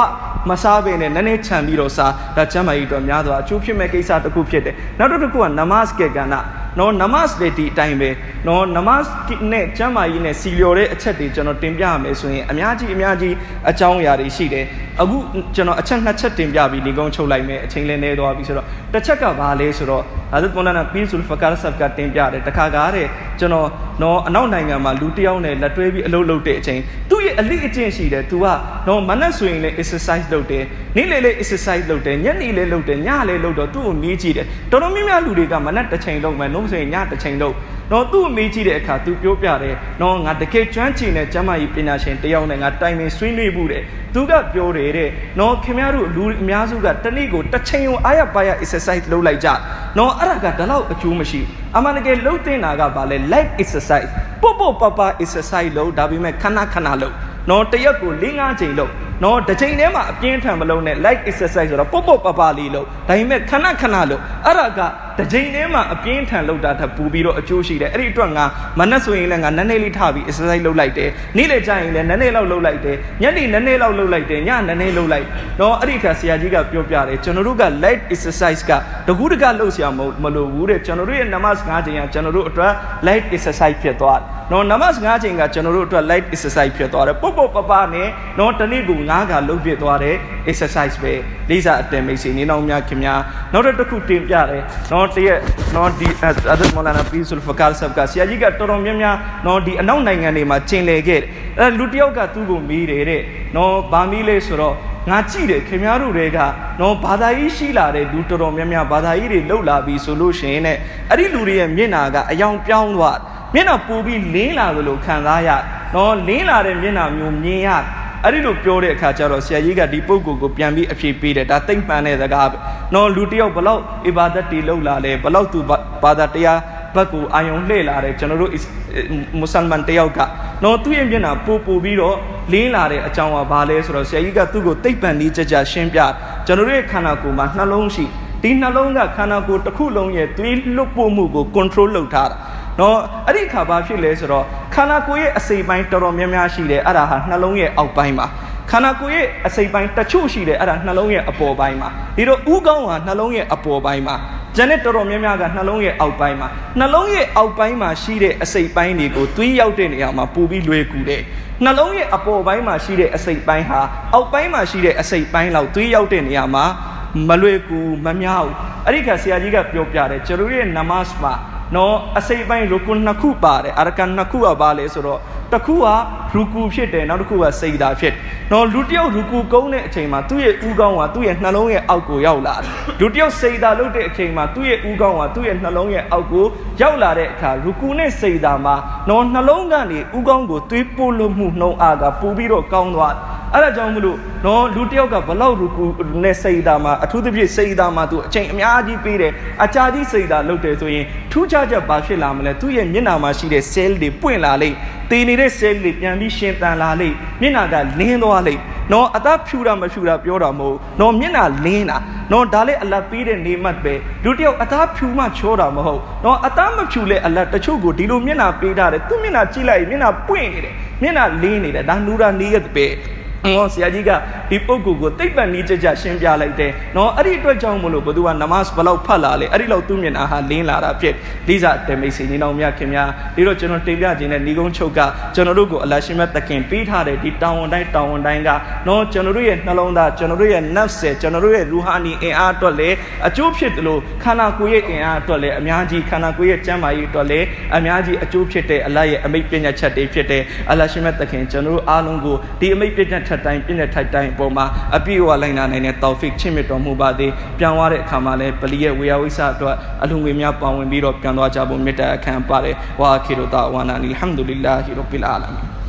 မစားဘဲနဲ့နည်းနည်းခြံပြီးတော့စားဒါကျမ်းမာရေးတော့များစွာအကျိုးဖြစ်မဲ့ကိစ္စတစ်ခုဖြစ်တယ်နောက်တစ်ခုကနမတ်ကေကဏနော်နမတ်လေဒီအတိုင်းပဲနော်နမတ်နဲ့ကျမ်းမာရေးနဲ့စီလျော်တဲ့အချက်တွေကျွန်တော်တင်ပြရမယ်ဆိုရင်အများကြီးအများကြီးအကြောင်းအရာတွေရှိတယ်အခုကျွန်တော်အချက်နှစ်ချက်တင်ပြပြီးဒီကုန်းချုပ်လိုက်မယ်အချိန်လည်းနေသွားပြီဆိုတော့တစ်ချက်ကဘာလဲဆိုတော့ဟာဇတ်မိုလာနာပီဆူလ်ဖကာဆပ်ကတင်ပြတယ်တခါကားတဲ့ကျွန်တော်နော်အနောက်နိုင်ငံမှာလူတယောက်နဲ့လက်တွဲပြီးအလုပ်လုပ်တဲ့အချိန်သူ့ရဲ့အလိအကျင့်ရှိတယ်သူကနော်မနက်ဆိုရင်လည်း exercise လုပ်တယ်နေ့လေလေ exercise လုပ်တယ်ညနေလေလုပ်တယ်ညလေလုပ်တော့သူ့ကိုမေးကြည့်တယ်တော်တော်များများလူတွေကမနက်တစ်ချိန်လုပ်မယ်နှုတ်ဆိုရင်ညတစ်ချိန်လုပ်တော့သူ့ကိုမေးကြည့်တဲ့အခါသူပြောပြတယ်နော်ငါတကယ်ကျွမ်းကျင်တဲ့ကျမ်းမာရေးပညာရှင်တယောက်နဲ့ငါတိုင်ပင်ဆွေးနွေးမှုတယ်သူကပြောတယ်တဲ့နော်ခင်ဗျားတို့လူအများစုကတနေ့ကိုတစ်ချိန်ကိုအားရပါရ exercise လုပ်လိုက်ကြနော်အဲ့ဒါကဒါတော့အကျိုးမရှိအမှန်တကယ်လှုပ်တင်တာကဘာလဲ light exercise ပို့ပို့ပပ exercise လုပ်ဒါပေမဲ့ခဏခဏလုပ်နော်တရက်ကို၄၅ချိန်လုပ်နော်တစ်ချိန်တည်းမှာအပြင်းထန်မလုပ်နဲ့ light exercise ဆိုတော့ပုတ်ပုတ်ပပလေးလုပ်ဒါပေမဲ့ခဏခဏလုပ်အဲ့ဒါက တစ်ချိန်တည်းမှာအပြင်းထန်လုပ်တာထပ်ပူပြီးတော့အကျိုးရှိတယ်အဲ့ဒီအတွက်ငါမနှက်ဆိုရင်လည်းငါနည်းနည်းလေးထားပြီး exercise လုပ်လိုက်တယ်နေ့လေကျရင်လည်းနည်းနည်းလောက်လုပ်လိုက်တယ်ညနေနည်းနည်းလောက်လုပ်လိုက်တယ်ညနည်းနည်းလုပ်လိုက်နော်အဲ့ဒီခါဆရာကြီးကပြောပြတယ်ကျွန်တော်တို့က light exercise ကတကူးတကလုပ်ဆရာမလိုဘူးတဲ့ကျွန်တော်တို့ရဲ့နမတ်၅ချိန်ကကျွန်တော်တို့အတွက် light exercise ဖြစ်သွားတယ်နော်နမတ်၅ချိန်ကကျွန်တော်တို့အတွက် light exercise ဖြစ်သွားတယ်ပုတ်ပုတ်ပပနဲ့နော်တနေ့ကို၅ခါလုပ်ဖြစ်သွားတယ် exercise ပဲလေးစားအတင်မိတ်ဆွေနေနောက်များခင်များနောက်တစ်ခုတင်ပြတယ်နော်တရက်နော်ဒီအဒတ်မောလာနာပီဆူလ်ဖကာဆပ်ကဆရာကြီးကတော်တော်များများနော်ဒီအနောက်နိုင်ငံတွေမှာကျင်လည်ခဲ့တယ်အဲလူတယောက်ကသူ့ကိုမေးတယ်တဲ့နော်ဗာမီးလေးဆိုတော့ငါကြည့်တယ်ခင်ဗျားတို့တွေကနော်ဘာသာရေးရှိလာတဲ့လူတော်တော်များများဘာသာရေးတွေလှုပ်လာပြီဆိုလို့ရှိရင်ねအဲ့ဒီလူတွေရဲ့မျက်နာကအယောင်ပြောင်းသွားမျက်နှာပူပြီးလင်းလာသလိုခံစားရနော်လင်းလာတဲ့မျက်နှာမျိုးမြင်ရ အဲ့ဒီလိုပြောတဲ့အခါကျတော့ဆရာကြီးကဒီပုဂ္ဂိုလ်ကိုပြန်ပြီးအဖြေပေးတယ်ဒါသိမ့်ပန်တဲ့စကားပဲနော်လူတယောက်ဘလောက်အီဘာဒတ်တီလောက်လာလဲဘလောက်သူဘာသာတရားဘက်ကိုအာယုံလှည့်လာတဲ့ကျွန်တော်တို့မွတ်စလမန်တယောက်ကနော်သူ့ရဲ့မျက်နှာပို့ပို့ပြီးတော့လင်းလာတဲ့အကြောင်းကဘာလဲဆိုတော့ဆရာကြီးကသူ့ကိုသိပ္ပံနည်းကြကြရှင်းပြကျွန်တော်တို့ရဲ့ခန္ဓာကိုယ်မှာနှလုံးရှိဒီနှလုံးကခန္ဓာကိုယ်တစ်ခုလုံးရဲ့သွေးလွတ်ပို့မှုကို control လုပ်ထားတာ နော်အဲ့ဒီခါဘာဖြစ်လဲဆိုတော့ခန္ဓာကိုယ်ရဲ့အစိပ်ပိုင်းတော်တော်များများရှိတယ်အဲ့ဒါဟာနှလုံးရဲ့အောက်ပိုင်းမှာခန္ဓာကိုယ်ရဲ့အစိပ်ပိုင်းတချို့ရှိတယ်အဲ့ဒါနှလုံးရဲ့အပေါ်ပိုင်းမှာဒီတော့ဥကောင်းဟာနှလုံးရဲ့အပေါ်ပိုင်းမှာကျန်တဲ့တော်တော်များများကနှလုံးရဲ့အောက်ပိုင်းမှာနှလုံးရဲ့အောက်ပိုင်းမှာရှိတဲ့အစိပ်ပိုင်းတွေကိုသွေးရောက်တဲ့နေရာမှာပို့ပြီးလွယ်ကူတယ်နှလုံးရဲ့အပေါ်ပိုင်းမှာရှိတဲ့အစိပ်ပိုင်းဟာအောက်ပိုင်းမှာရှိတဲ့အစိပ်ပိုင်းလောက်သွေးရောက်တဲ့နေရာမှာမလွယ်ကူမများဘူးအဲ့ဒီခါဆရာကြီးကပြောပြတယ်ကျွန်တော်ရဲ့နမတ်မှာ နော်အစိပ်ပိုင်းရုကွန်နှစ်ခုပါတယ်အာရကန်နှစ်ခုကပါလဲဆိုတော့တစ်ခုကရူကူဖြစ်တယ်နောက်တစ်ခုကစိတ်ဓာဖြစ်နော်လူတယောက်ရူကူကုန်းတဲ့အချိန်မှာသူ့ရဲ့ဥကောင်းကသူ့ရဲ့နှလုံးရဲ့အောက်ကိုရောက်လာတယ်လူတယောက်စိတ်ဓာလုပ်တဲ့အချိန်မှာသူ့ရဲ့ဥကောင်းကသူ့ရဲ့နှလုံးရဲ့အောက်ကိုရောက်လာတဲ့အခါရူကူနဲ့စိတ်ဓာမှာနော်နှလုံးကနေဥကောင်းကိုသွေးပို့လို့မှုနှုံအားကပို့ပြီးတော့ကောင်းသွားအဲ့ဒါကြောင့်မလို့နော်လူတယောက်ကဘလောက်ရူကူနဲ့စိတ်ဓာမှာအထူးသဖြင့်စိတ်ဓာမှာသူအချိန်အများကြီးပေးတယ်အကြာကြီးစိတ်ဓာလုပ်တယ်ဆိုရင်ထူးခြားချက်ဘာဖြစ်လာမလဲသူ့ရဲ့မျက်နှာမှာရှိတဲ့ cell တွေပွင့်လာလိမ့်တည်နေတဲ့ cell တွေပြန်ပြီးရှင်သန်လာလိမ့်မျက်နှာကလင်းသွားလိမ့်နော်အသားဖြူတာမဖြူတာပြောတာမဟုတ်နော်မျက်နှာလင်းတာနော်ဒါလည်းအလတ်ပေးတဲ့နေမှတ်ပဲလူတယောက်အသားဖြူမှချောတာမဟုတ်နော်အသားမဖြူလဲအလတ်တချို့ကိုဒီလိုမျက်နှာပေးထားတယ်သူမျက်နှာကြည့်လိုက်မျက်နှာပွင့်နေတယ်မျက်နှာလင်းနေတယ်ဒါနူရာနေရဲ့ပဲ ဟောဆရာကြီးကဒီပုဂ္ဂိုလ်ကိုသိပ္ပံနည်းကြကြရှင်းပြလိုက်တယ်။နော်အဲ့ဒီအတွက်ကြောင့်မလို့ဘသူကနမတ်ဘလောက်ဖတ်လာလဲအဲ့ဒီလောက်သူ့မျက်နှာဟာလင်းလာတာဖြစ်။လိစာတေမိတ်စီညီနောင်များခင်များဒီတော့ကျွန်တော်တင်ပြခြင်းနဲ့ဏီကုန်းချုပ်ကကျွန်တော်တို့ကိုအလရှိမတ်တခင်ပေးထားတဲ့ဒီတောင်းဝန်တိုင်းတောင်းဝန်တိုင်းကနော်ကျွန်တော်တို့ရဲ့နှလုံးသားကျွန်တော်တို့ရဲ့နတ်ဆယ်ကျွန်တော်တို့ရဲ့ရူဟာနီအင်အားအတွက်လည်းအကျိုးဖြစ်တယ်လို့ခန္ဓာကိုယ်ရဲ့အင်အားအတွက်လည်းအများကြီးခန္ဓာကိုယ်ရဲ့ကျန်းမာရေးအတွက်လည်းအများကြီးအကျိုးဖြစ်တဲ့အလရဲ့အမိတ်ပညာချက်တွေဖြစ်တဲ့အလရှိမတ်တခင်ကျွန်တော်တို့အားလုံးကိုဒီအမိတ်ပညာချက်တိုင်းပြည့်တဲ့ထိုက်တိုင်းအပေါ်မှာအပြည့်အဝလိုက်နာနိုင်တဲ့တောက်ဖစ်ချင့်မြတ်တော်မူပါသေးပြန်သွားတဲ့အခါမှာလည်းပလီရဲ့ဝေယဝိဆအတွက်အလှငွေများပါဝင်ပြီးတော့ပြန်သွားကြဖို့မေတ္တာအခံပါတယ်ဝါခိရတာဝါနာနီဟမ်ဒူလ illah ရဘ်ဘီလ်အာလမင်